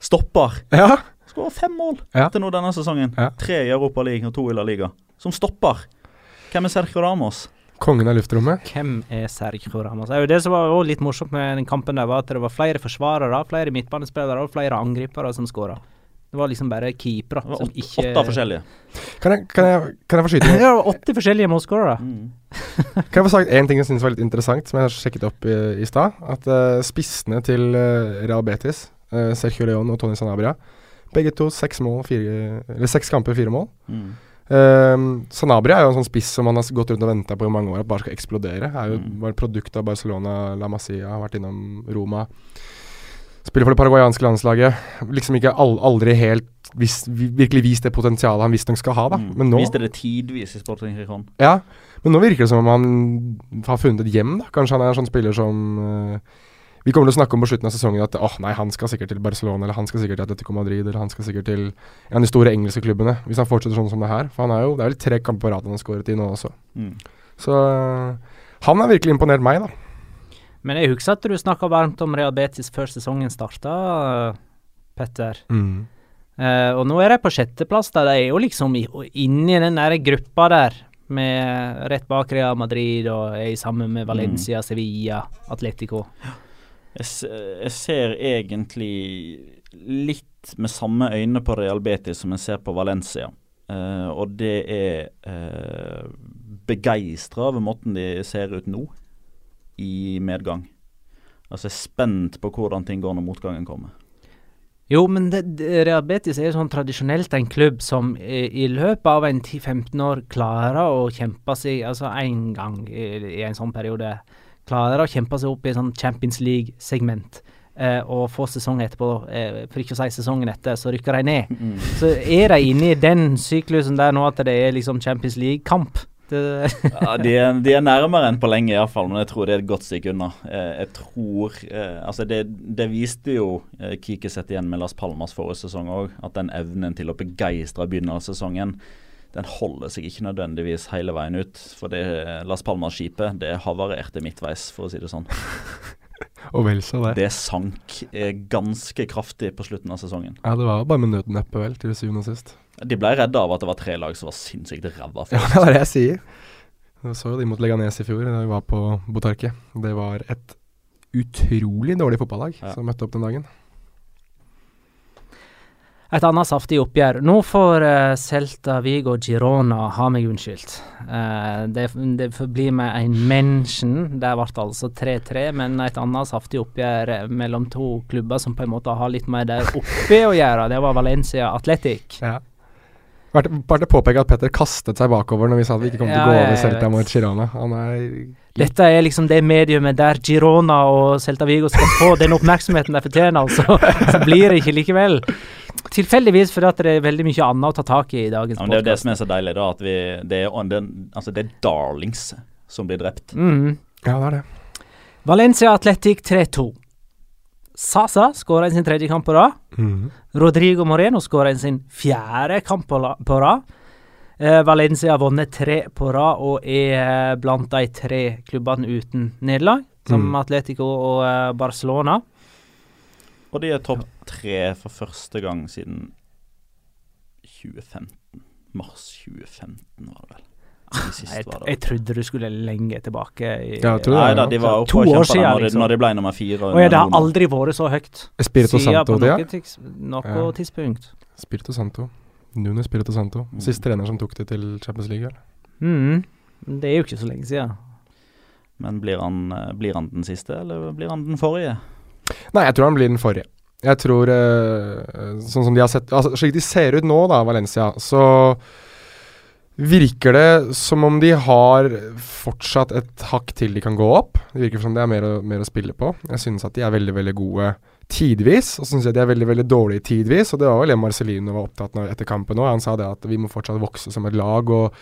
Stopper. Ja. Skårer fem mål Ja. til nå denne sesongen. Ja. Tre i Europa League og to i La Liga. Som stopper. Hvem er Sergio Ramos? Kongen av luftrommet. Hvem er Sergio Ramos? Det er jo det som var også litt morsomt med den kampen, der var at det var flere forsvarere, flere midtbanespillere og flere angripere som skåra. Det var liksom bare keepere som åtte, ikke åtte forskjellige. Kan jeg, kan jeg, kan jeg få skyte Ja, inn? det var åtte forskjellige målskårere. Mm. Kan jeg få sagt én ting jeg syns var litt interessant, som jeg har sjekket opp i, i stad? At uh, spissene til uh, Real Betis, uh, Sergio León og Tony Sanabria, begge to seks mål, fire, eller seks kamper, fire mål. Mm. Eh, Sanabria er jo en sånn spiss som man har gått rundt og venta på i mange år at bare skal eksplodere. Er jo Mm. et produkt av Barcelona, La Masia, har vært innom Roma. Spiller for det paraguayanske landslaget. Liksom ikke all, aldri helt vis, virkelig vist det potensialet han visstnok skal ha, da. Mm. Men nå Viste det tidvis i Sporting Rijon. Ja, men nå virker det som om han har funnet et hjem, da. Kanskje han er en sånn spiller som eh, Vi kommer til å snakke om på slutten av sesongen at oh, nei, han skal sikkert til Barcelona, eller han skal sikkert til Atletico Madrid, eller han skal sikkert til en av de store engelske klubbene. Hvis han fortsetter sånn som det her. For han er jo, det er vel tre kamper på rad han har skåret i nå også. Mm. Så eh, han har virkelig imponert meg, da. Men jeg husker at du snakka varmt om Real Betis før sesongen starta, Petter. Eh, og nå er de på sjetteplass. der De er jo liksom i, inni den der gruppa der, med rett bak Real Madrid og er sammen med Valencia, Sevilla, Atletico. Jeg, ser egentlig litt med samme øyne på Real Betis som jeg ser på Valencia. Eh, og det er uh, begeistra over måten de ser ut nå, i medgang. Altså jeg er spent på hvordan ting går når motgangen kommer. Jo, men det, Real Betis er jo sånn tradisjonelt en klubb som i, i løpet av en 10-15 år klarer å kjempe seg Altså én gang i, i en sånn periode klarer å kjempe seg opp i sånn Champions League-segment, Uh, og få sesongen etterpå, uh, for ikke å si sesongen etter, så rykker de ned. Mm. Så er de inne i den syklusen der nå at det er liksom Champions League-kamp. Ja, de, er, de er nærmere enn på lenge, iallfall, men jeg tror det er et godt stykke unna. Eh, jeg tror eh, Altså, det, det viste jo eh, Kike sett igjen med Las Palmas forrige sesong òg, at den evnen til å begeistre i begynnelsen av sesongen, den holder seg ikke nødvendigvis hele veien ut. For det Las Palmas-skipet, det havarerte midtveis, for å si det sånn. Og vel så det. Det sank eh, ganske kraftig på slutten av sesongen. Ja, det var bare med nødneppe, vel, til syvende og sist. De ble redda av at det var tre lag som var sinnssykt ræva. Ja, det var det jeg sier. Jeg så jo de mot Leganes i fjor da vi var på Botarque. Det var et utrolig dårlig fotballag Ja. som møtte opp den dagen. Et annet saftig oppgjør. Nå får uh, Celta Vigo Girona ha meg unnskyldt. Uh, det, det forblir med en mention. Det ble altså 3-3, men et annet saftig oppgjør eh, mellom to klubber som på en måte har litt mer der oppe å gjøre. Det var Valencia Athletic. Ja. Bare påpeke at Petter kastet seg bakover når vi sa at vi ikke kom til å gå over Celta mot Girona. Han er Dette er liksom det mediumet der Girona og Celta Vigo skal få den oppmerksomheten de fortjener, altså. Så blir det ikke likevel. Tilfeldigvis fordi at det er veldig mye annet å ta tak i i dagens Ja, det er jo det som er så deilig, da. At vi, det, er, det, altså det er darlings som blir drept. Mm. Ja, det er det. Valencia Atletic 3-2. Sasa skåra sin tredje kamp på rad. Mm. Rodrigo Moreno skåra sin fjerde kamp på, rad. Eh, Valencia har vunnet tre på rad og er eh, blant de tre klubbene uten nederlag, som Mm. Atletico og eh, Barcelona. Og de er topp tre for første gang siden 2015. Mars 2015, var det vel. Jeg, jeg trodde du skulle lenge tilbake i Ja, jeg tror det. Nei da, de var oppe To og år kjempa siden, når, de- liksom. når de ble nummer fire. Og ja, det har aldri vært så høyt Spirito siden på Santo, noe, ja. noe Ja. tidspunkt. Spirito Santo. Nuno Spirito Santo. Mm. Trener som tok det til Champions League. Mm. Det er jo ikke så lenge siden. Men blir han, eh, blir han den siste, eller blir han den forrige? Nei, jeg tror han blir den forrige. Jeg tror eh, Sånn som de har sett altså, Slik de ser ut nå, da, Valencia, så virker det som om de har fortsatt et hakk til de kan gå opp. Det virker som det er mer å, mer å spille på. Jeg synes at de er veldig, veldig gode tidvis, og så syns jeg de er veldig, veldig dårlige tidvis. Og det var vel det Marcelino var opptatt av etter kampen òg. Han sa det at vi må fortsatt vokse som et lag. og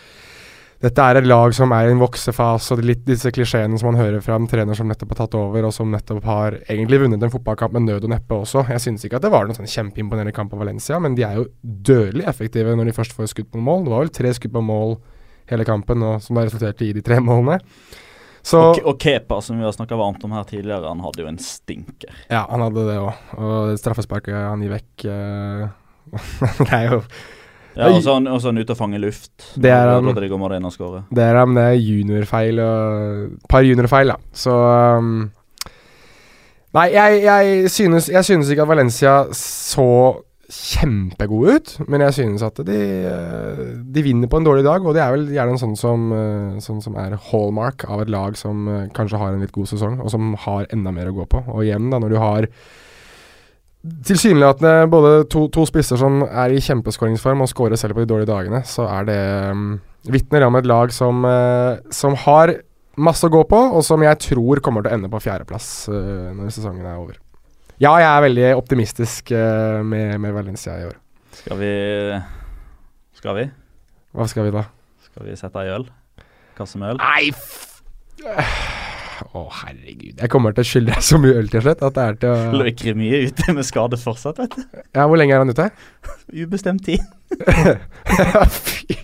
dette er et lag som er i en voksefase, og det er litt disse klisjeene som man hører fra en trener som nettopp har tatt over, og som nettopp har egentlig vunnet en fotballkamp med nød og neppe også. Jeg synes ikke at det var noen sånn kjempeimponerende kamp av Valencia, men de er jo dødelig effektive når de først får skudd på mål. Det var vel tre skudd på mål hele kampen, og som da resulterte i de tre målene. Så Og, og Kepa, som vi har snakka varmt om her tidligere, han hadde jo en stinker. Ja, han hadde det òg. Og straffesparket han gir vekk eh, Det er jo Ja, og så er han- ute og fanger luft. Det er han. Rodrigo Moreno skårer. Det er han. det er juniorfeil og par juniorfeil, da. Så um, Nei, jeg, jeg, synes, jeg synes ikke at Valencia så kjempegode ut, men jeg synes at de, de vinner på en dårlig dag, og det er vel gjerne en sånn som, eh, sånn som er hallmark av et lag som eh, kanskje har en litt god sesong, og som har enda mer å gå på. Og igjen, da, når du har tilsynelatende både to, to spisser som er i kjempeskåringsform og skårer selv på de dårlige dagene, så er det um, vitner om et lag som, uh, som har masse å gå på, og som jeg tror kommer til å ende på fjerdeplass uh, når sesongen er over. Ja, jeg er veldig optimistisk uh, med, med Valencia i år. Skal vi Skal vi? Hva skal vi da? Skal vi sette ei øl? Kasse med øl? Nei, Å, herregud. Jeg kommer til å skylde deg så mye øl til slutt at det er til å Løker mye ute med skade fortsatt, vet du. Ja, hvor lenge er han ute? Ubestemt tid. Fy.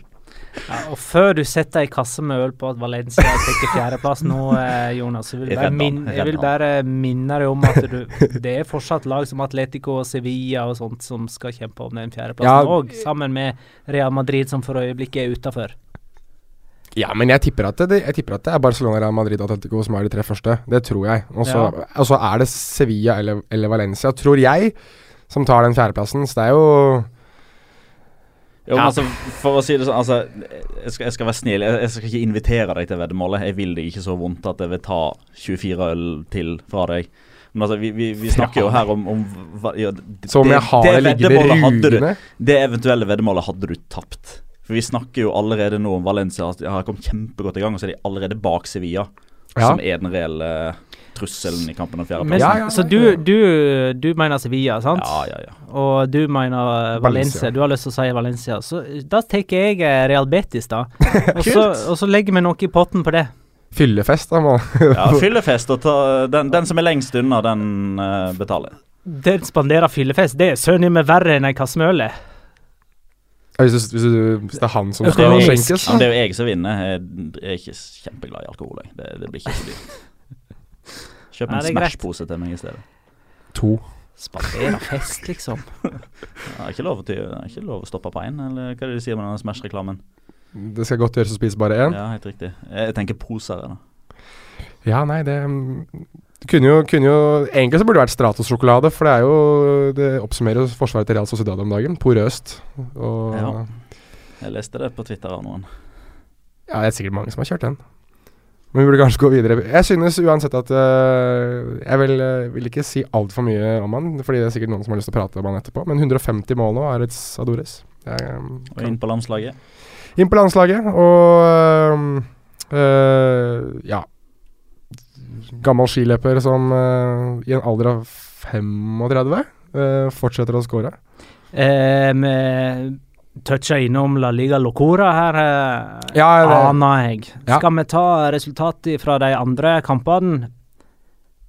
Ja, og før du setter ei kasse med øl på at Valencia tar fjerdeplass nå, eh, Jonas, så vil bare Redd min, jeg vil bare minne deg om at du, det er fortsatt lag som Atletico og Sevilla og sånt som skal kjempe om den fjerdeplassen Ja. sammen med Real Madrid, som for øyeblikket er utafor. Ja, men jeg tipper, at det, jeg tipper at det er Barcelona, Real Madrid og Atletico som er de tre første. Det tror jeg. Og så Ja. er det Sevilla eller, eller Valencia, tror jeg, som tar den fjerdeplassen. Så det er jo Jo, Ja. altså, for å si det sånn altså, jeg, skal, jeg skal være snill. Jeg, jeg skal ikke invitere deg til veddemålet. Jeg vil deg ikke så vondt at jeg vil ta 24 øl til fra deg. Men altså, vi, vi, vi snakker jo her om, om ja, d- Som jeg har det liggende hadde du- rugende. Det eventuelle veddemålet hadde du tapt. For vi snakker jo allerede nå om Valencia at de har kommet kjempegodt i gang, og så er de allerede bak Sevilla. Ja. som er den reelle trusselen i kampen om fjerdeplass. Ja, ja, så du, du, du mener Sevilla, sant? Ja, ja, ja. Og du mener Valencia. Valencia. Du har lyst til å si Valencia. Så da tar jeg eh, Real Betis, da. Og så, og så legger vi noe i potten på det. Fyllefest, da. Må. ja fyllefest og ta, den, den som er lengst unna, den uh, betaler. Den spanderer fyllefest. Det er søren meg verre enn ei kasse med øl. det. Ja, Hvis, du, hvis, du, hvis det er han som skal Økonomisk. skjenkes, Ja, det er jo jeg som vinner. Jeg er ikke kjempeglad i alkohol. Jeg. Det, det blir ikke så dyrt. Kjøp en. Smash-pose til meg i stedet. To. Spandere fest, liksom. Det er ikke lov, til, det er ikke lov å stoppe på én, eller hva er det de sier med denne Smash-reklamen? Det skal godt gjøres å spise bare én. Ja, helt riktig. Jeg tenker poser. jeg, Da. Ja, nei, det mm, kunne jo, kunne jo Egentlig så burde det vært Stratos-sjokolade, for det er jo Det oppsummerer jo forsvaret til Real Sociedad om dagen. Porøst. Og Ja. Jeg leste det på Twitter av noen. Ja, det er sikkert mange som har kjørt den. Men vi burde kanskje gå videre. Jeg synes uansett at uh, Jeg vil, uh, vil ikke si altfor mye om han, fordi det er sikkert noen som har lyst til å prate om han etterpå. Men 150 mål nå, Aretz Adores. Det er, um, Og inn på landslaget. inn på landslaget, og uh, ja Gammel skiløper som øh, i en alder av 35 øh, fortsetter å score. Eh, vi toucha innom La Liga Locora her, eh, Ja, det- aner jeg. Ja. Skal vi ta resultatet fra de andre kampene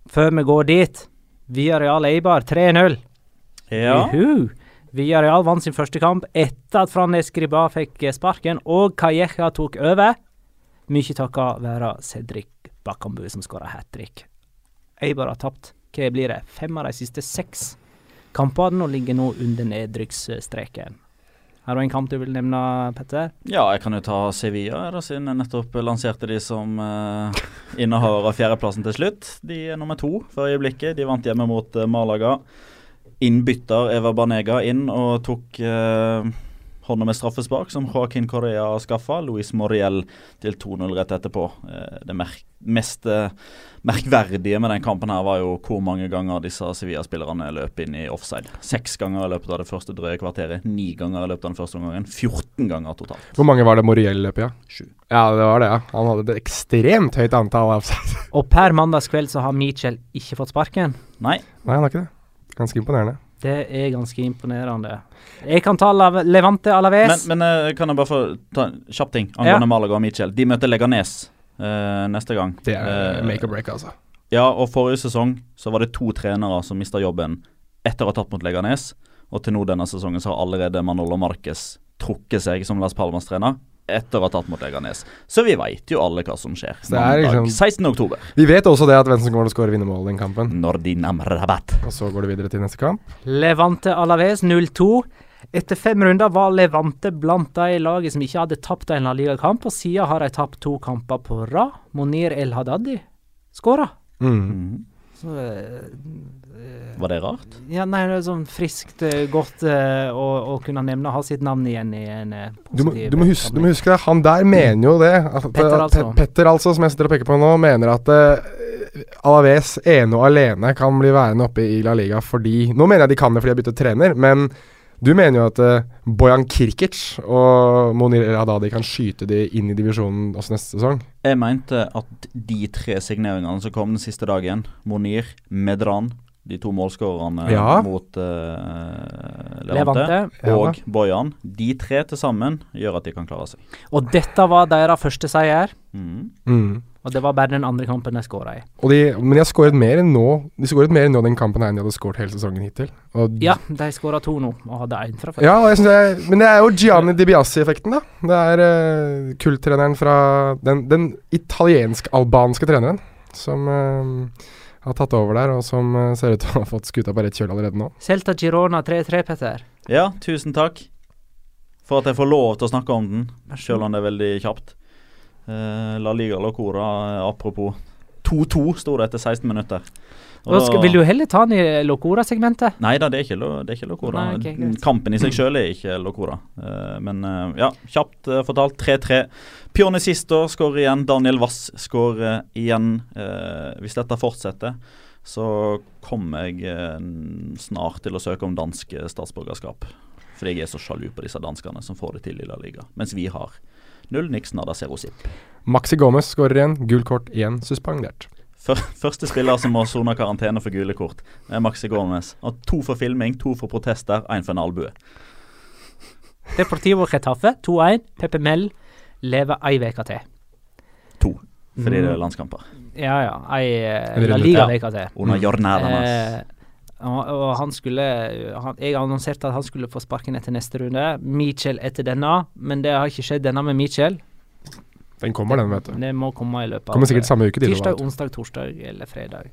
før vi går dit? Villarreal Eibar 3-0. Ja. Juhu. Real vant sin første kamp etter at Fran Escriba fikk eh, sparken, og Calleja tok over. Mye takket være Cedric Bakambu som skåra hat trick. Eibar har tapt. Hva blir det? Fem av de siste seks kampene og ligger nå under nedrykksstreken. Har du en kamp du vil nevne, Petter? ja, jeg kan jo ta Sevilla, da, siden jeg nettopp lanserte de som eh, innehaver av fjerdeplassen til slutt. De er nummer to for øyeblikket. De vant hjemme mot eh, Malaga. Innbytter Eva Banega inn og tok uh, hånda med straffespark, som Joaquin Correa skaffa. Luis Moriel til 2-0 rett etterpå. Eh, det mest eh, merkverdige med den kampen her var jo hvor mange ganger disse Sevilla-spillerne løp inn i offside. Seks ganger i løpet av det første drøye kvarteret. Ni ganger i løpet av den første omgangen. 14 ganger totalt. Hvor mange var det Moriel løp i? Ja? Sju. ja, det var det. ja Han hadde et ekstremt høyt antall offside. Og per mandagskveld så har Mitchell ikke fått sparken. Nei, Nei, han har ikke det. Ganske imponerende. Det er ganske imponerende. Jeg kan ta Levante Alaves. men, men eh, kan jeg bare få ta en kjapp ting angående Malaga og Michel? De møter Leganes uh, neste gang. Det er uh, make or break, altså. Ja, og forrige sesong så var det to trenere som mista jobben etter å ha tatt mot Leganes. Og til nå denne sesongen så har allerede Manolo Marquez trukket seg som Las Palmas-trener etter å ha tatt mot Leganes. Så vi veit jo alle hva som skjer. Det er Mandag liksom- 16. oktober. Vi vet også det at hvem som kommer til å skåre vinnermål i den kampen. Når din rabatt. Og så går det videre til neste kamp. Levante Alaves 0-2. Etter fem runder var Levante blant de lagene som ikke hadde tapt en La Liga-kamp, og siden har de tapt to kamper på rad. Monir El Hadadi skåra. Mm. Så uh, Var det rart? Ja, nei, det er sånn friskt eh, godt uh, å, å kunne nevne ha sitt navn igjen i en positiv Du, må, du, må huske, du må huske det. Han der mener jo det. At, Petter, at- altså. Petter, altså, som jeg sitter og peker på nå, mener at uh, Alaves ene og alene kan bli værende oppe i La Liga fordi Nå mener jeg de kan det fordi de har byttet trener, men du mener jo at uh, Bojan Kirkic og Monir El kan skyte de inn i divisjonen også neste sesong. Jeg mente at de tre signeringene som kom den siste dagen, Monir, Medran, de to målskårerne Ja. mot uh, Levante, Levante. Ja og Bojan, de tre til sammen gjør at de kan klare seg. Og dette var deres første seier, Mhm. Mm. Og det var bare den andre kampen de skåra i. Og de, men de har skåret mer enn nå De skåret mer enn nå den kampen her enn de hadde skåret hele sesongen hittil. Og Ja, de skåra to nå, og hadde én fra før. Ja, jeg, men det er jo Gianni Di Biassi-effekten, da. Det er uh, kulttreneren fra den, den italiensk-albanske treneren som uh, har tatt over der, og som uh, ser ut til å ha fått skuta på rett kjøl allerede nå. Celta Girona 3-3, Petter. Ja, tusen takk for at jeg får lov til å snakke om den, selv om det er veldig kjapt. Eh, La Liga Locora, eh, apropos 2-2 sto det etter 16 minutter. Skal, vil du heller ta den i Locora-segmentet? Nei da, det er ikke, det er ikke Locora. Nei, ok. Kampen i seg sjøl er ikke Locora. Eh, men ja, kjapt fortalt 3-3. Pione Sisto skårer igjen. Daniel Wass skårer igjen. Hvis dette fortsetter, så kommer jeg snart til å søke om dansk statsborgerskap. Fordi jeg er så sjalu på disse danskene som får det til i La Liga. Mens vi har null niks nada zero zip. Maxi Gomez skårer igjen. Gult kort igjen, suspendert. Første spiller som må sone karantene for gule kort, er Maxi Gomez. Og to for filming, to for protester, én for en albue. Deportivo Retafe 2-1. Pepe Mel lever ei uke til. To, fordi Mm. det er landskamper. Ja, ja. Ei eh, La Liga-uke til. Under jornadernas. Eh, og, og han skulle han, Jeg annonserte at han skulle få sparken etter neste runde. Mitchell etter denne, men det har ikke skjedd denne med Mitchell. Den kommer, den, vet du. Det må komme i løpet Kommer sikkert samme uke. da, tirsdag, vet onsdag, torsdag eller fredag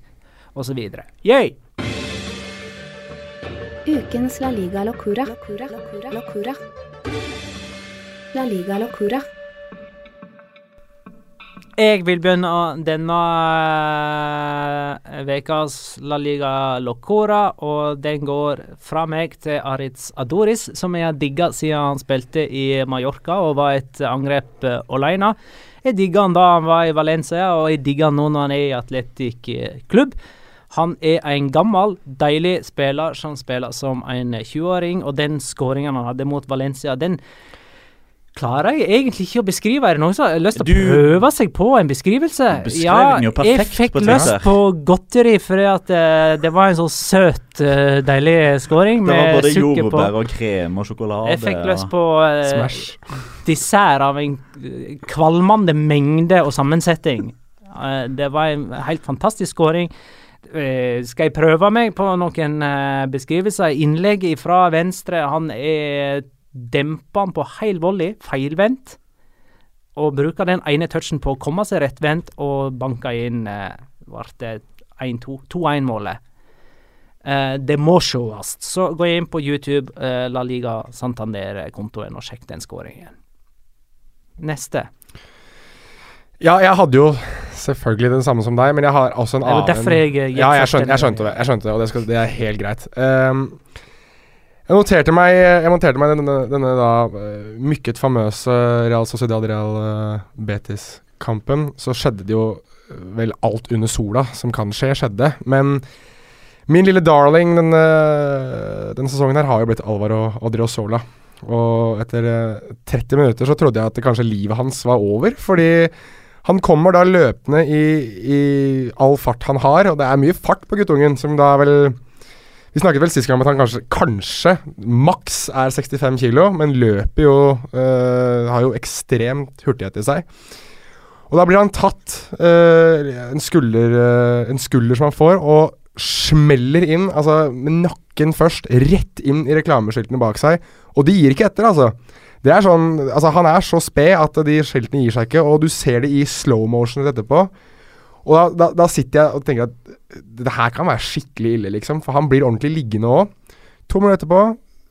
osv. Yay! Ukens La Liga Locura. Locura. Locura. Locura. La Liga Locura. Jeg vil begynne denne eh, ukas La Liga Locora, og den går fra meg til Aritz Adoris, som jeg har digga siden han spilte i Mallorca og var et angrep uh, alene. Jeg digga han da han var i Valencia, og jeg digger han nå når han er i Atletic eh, klubb. Han er en gammel, deilig spiller som spiller som en 20-åring, og den skåringen han hadde mot Valencia, den klarer jeg egentlig ikke å beskrive. Er det noen som har lyst til å prøve seg på en beskrivelse? Jo jeg fikk på lyst på godteri fordi at uh, det var en sånn søt, uh, deilig skåring Det var både jordbær og krem og sjokolade. Jeg fikk lyst på uh, dessert av en kvalmende mengde og sammensetning. Eh, det var en helt fantastisk skåring. Eh, skal jeg prøve meg på noen beskrivelser? Innlegg fra venstre. Han er dempa han på heil volley, feilvendt. Og bruker den ene touchen på å komme seg rettvendt og banke inn eh, ble det 1-2 2-1-målet. Eh, det må sees. Så gå inn på YouTube, eh, La Liga Santander-kontoen, og sjekk den skåringen. Neste. Ja, jeg hadde jo selvfølgelig den samme som deg, men jeg har også en Det var annen derfor jeg, eh, Ja, jeg skjønte, jeg skjønte det, jeg skjønte det og det, skal, det er helt greit. Ehm, jeg noterte meg, jeg noterte meg denne, denne da eh, mykket famøse Real Sociedad Real eh, Betis-kampen. Så skjedde det jo eh, vel alt under sola som kan skje, skjedde. Men min lille darling denne, denne sesongen her har jo blitt Alvaro Sola. Og etter eh, 30 minutter så trodde jeg at kanskje livet hans var over, fordi han kommer da løpende i, i all fart han har, og det er mye fart på guttungen, som da vel Vi snakket vel sist gang om at han kanskje, kanskje maks er 65 kilo, men løper jo øh, Har jo ekstremt hurtighet i seg. Og da blir han tatt øh, en, skulder, øh, en skulder som han får, og smeller inn, altså med nakken først, rett inn i reklameskiltene bak seg. Og de gir ikke etter, altså. Det er sånn, altså Han er så sped at de skiltene gir seg ikke, og du ser det i slow motion etterpå. Og da, da, da sitter jeg og tenker at det her kan være skikkelig ille, liksom. For han blir ordentlig liggende òg. To minutter etterpå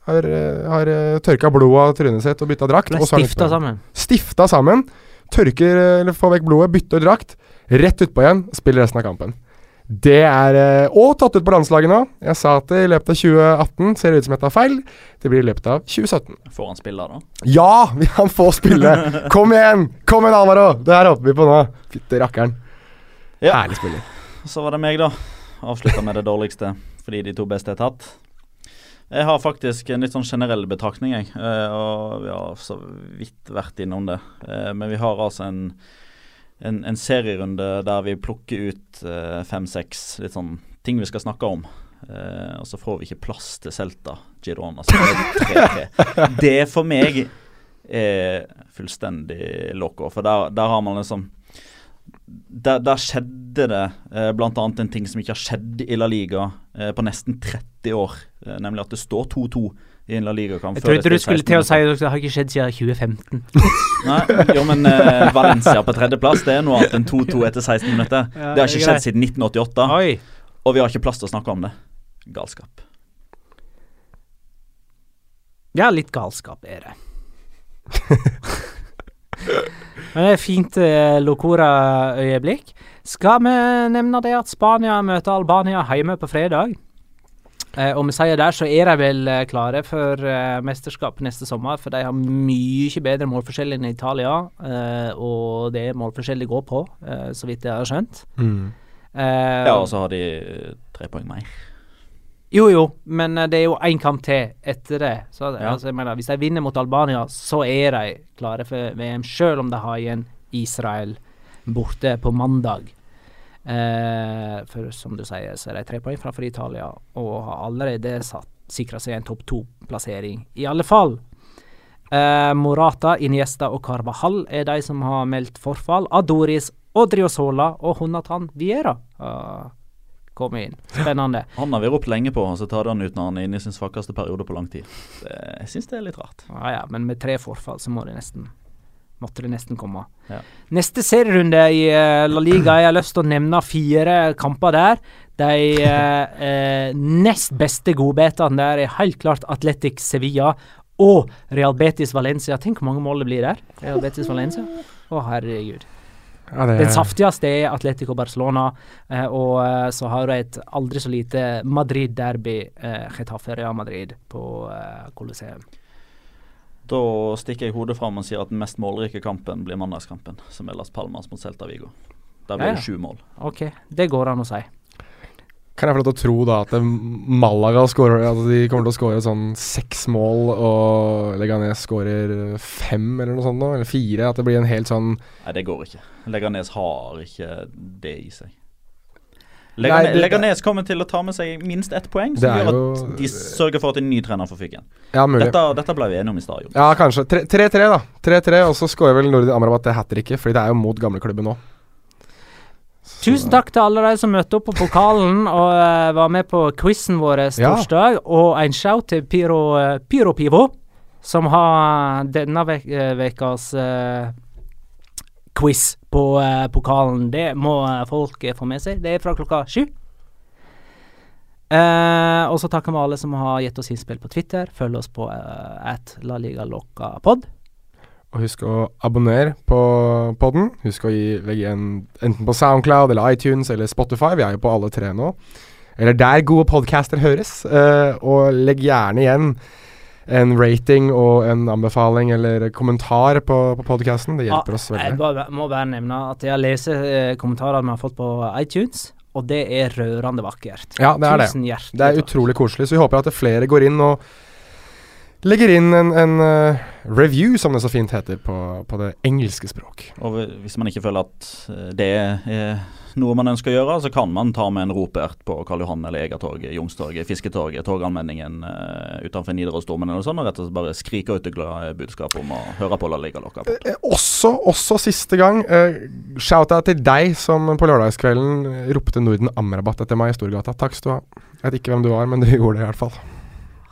har, eh, har eh, tørka blodet av trynet sitt og bytta drakt. Ble og så stifta sammen. Stifta sammen. Tørker, eh, eller får vekk blodet, bytter drakt. Rett utpå igjen, spiller resten av kampen. Det er Og tatt ut på landslaget nå. Jeg sa at det i løpet av 2018 ser det ut som jeg tar feil. Det blir i løpet av 2017. Får han spille, da? Ja, han får spille! Kom igjen! Kom igjen, Alvaro! Det her håper vi på nå. Fytte rakkeren. Ja. Herlig spiller. Så var det meg, da. Avslutta med det dårligste fordi de to beste er tatt. Jeg har faktisk en litt sånn generell betraktning, jeg. Eh, og vi har så vidt vært innom det. Eh, men vi har altså en, en, en serierunde der vi plukker ut eh, fem-seks litt sånn ting vi skal snakke om. Eh, og så får vi ikke plass til Celta Girona. Så det er 3-3. Det for meg er fullstendig loco. For der, der har man liksom der, der skjedde det eh, bl.a. en ting som ikke har skjedd i La Liga eh, på nesten 30 år. Eh, nemlig at det står 2-2 i en La Liga-kamp. Jeg trodde du skulle til å si at det har ikke skjedd siden 2015. Nei, jo, men eh, Valencia på tredjeplass det er noe annet enn 2-2 etter 16 minutter. Det har ikke skjedd siden 1988, Oi. og vi har ikke plass til å snakke om det. Galskap. Ja, litt galskap er det. Men det er fint eh, Locora-øyeblikk. Skal vi nevne det at Spania møter Albania hjemme på fredag? Eh, og vi sier der, så er de vel eh, klare for eh, mesterskap neste sommer. For de har mye bedre målforskjell enn Italia. Eh, og det er målforskjell de går på, eh, så vidt jeg har skjønt. Mm. Eh, Ja, og så har de tre poeng mer. Jo, jo, men eh, det er jo én kamp til etter det. Så Ja. altså, mener, Hvis de vinner mot Albania, så er de klare for VM, selv om de har igjen Israel borte på mandag. Eh, for som du sier, så er de tre poeng fra for Italia, og har allerede sikra seg en topp to-plassering. I alle fall. Eh, Morata, Iniesta og Carvahall er de som har meldt forfall. Adoris, Odriozola og Honatan Viera har kommet inn. Spennende. Han har vi ropt lenge på, og så tar han ut når han er inne i sin svakeste periode på lang tid. Det, jeg syns det er litt rart. Ja, ja, men med tre forfall så må det nesten Måtte det nesten komme. Ja. Neste serierunde i eh, La Liga, jeg har lyst til å nevne fire kamper der. De eh, eh, nest beste godbetene der er helt klart Atletic Sevilla og Real Betis Valencia. Tenk hvor mange mål det blir der. Real Betis Valencia. Å, herregud. Ja, det, Den saftigste er Atletico Barcelona, eh, og eh, så har du et aldri så lite Madrid-derby, eh, Getafe Real Madrid, på eh, Colosseum. Da stikker jeg hodet fram og sier at den mest målrike kampen blir mandagskampen, som er Las Palmas mot Celta Vigo. Der blir Ja, ja. det sju mål. OK, det går an å si. Kan jeg få lov til å tro da at eh, Malaga scorer, at de kommer til å skåre sånn seks mål, og Leganes skårer fem eller noe sånt nå, eller fire? At det blir en helt sånn Nei, det går ikke. Leganes har ikke det i seg. Nei, Leganes, det- Leganes kommer til å ta med seg minst ett poeng, som gjør gjør jo- at de sørger for at en ny trener får fyken. Ja, mulig. Dette, dette ble vi enige om i stad. Ja, kanskje. 3-3, da. 3-3, Og så skårer vel Nordi Amrabat det hat tricket, fordi det er jo mot gamleklubben nå. Tusen takk til alle de som møtte opp på pokalen og uh, var med på quizen vår Ja. Og en shout til Pyro, uh, Pyro Pivo, som har denne eh, vekas eh, quiz på eh, pokalen. Det må eh, folk eh, få med seg. Det er fra klokka sju. Eh, og så takker vi alle som har gitt oss innspill på Twitter. Følg oss på uh, at La Liga Loca Pod. Og husk å abonnere på podden. Husk å gi, legge igjen enten på Soundcloud eller iTunes eller Spotify. Vi er jo på alle tre nå. Eller der gode podcaster høres. Uh, og legg gjerne igjen en rating og en anbefaling eller kommentar på, på podkasten. Det hjelper oss Jeg veldig. bare, må bare nevne at jeg lest eh, kommentarene vi har fått på iTunes, og det er rørende vakkert. Ja, det er det. Tusen hjertelig Det er utrolig koselig, så vi håper at flere går inn og legger inn en, en uh, review, som det så fint heter på, på det engelske språk. Og hvis man ikke føler at eh, det er noe man ønsker å gjøre, så kan man ta med en ropert på Karl Johan eller Egertorget, Youngstorget, Fisketorget, Torgallmenningen uh, utenfor Nidarosdomen eller sånn, og rett og slett bare skrike ut det glade budskapet om å høre på La Liga Loca. Eh, Også, også siste gang, eh, shout-out til deg som på lørdagskvelden eh, ropte Norden Amrabat etter meg i Storgata. Takk skal du ha. Jeg vet ikke hvem du var, men du gjorde det i hvert fall.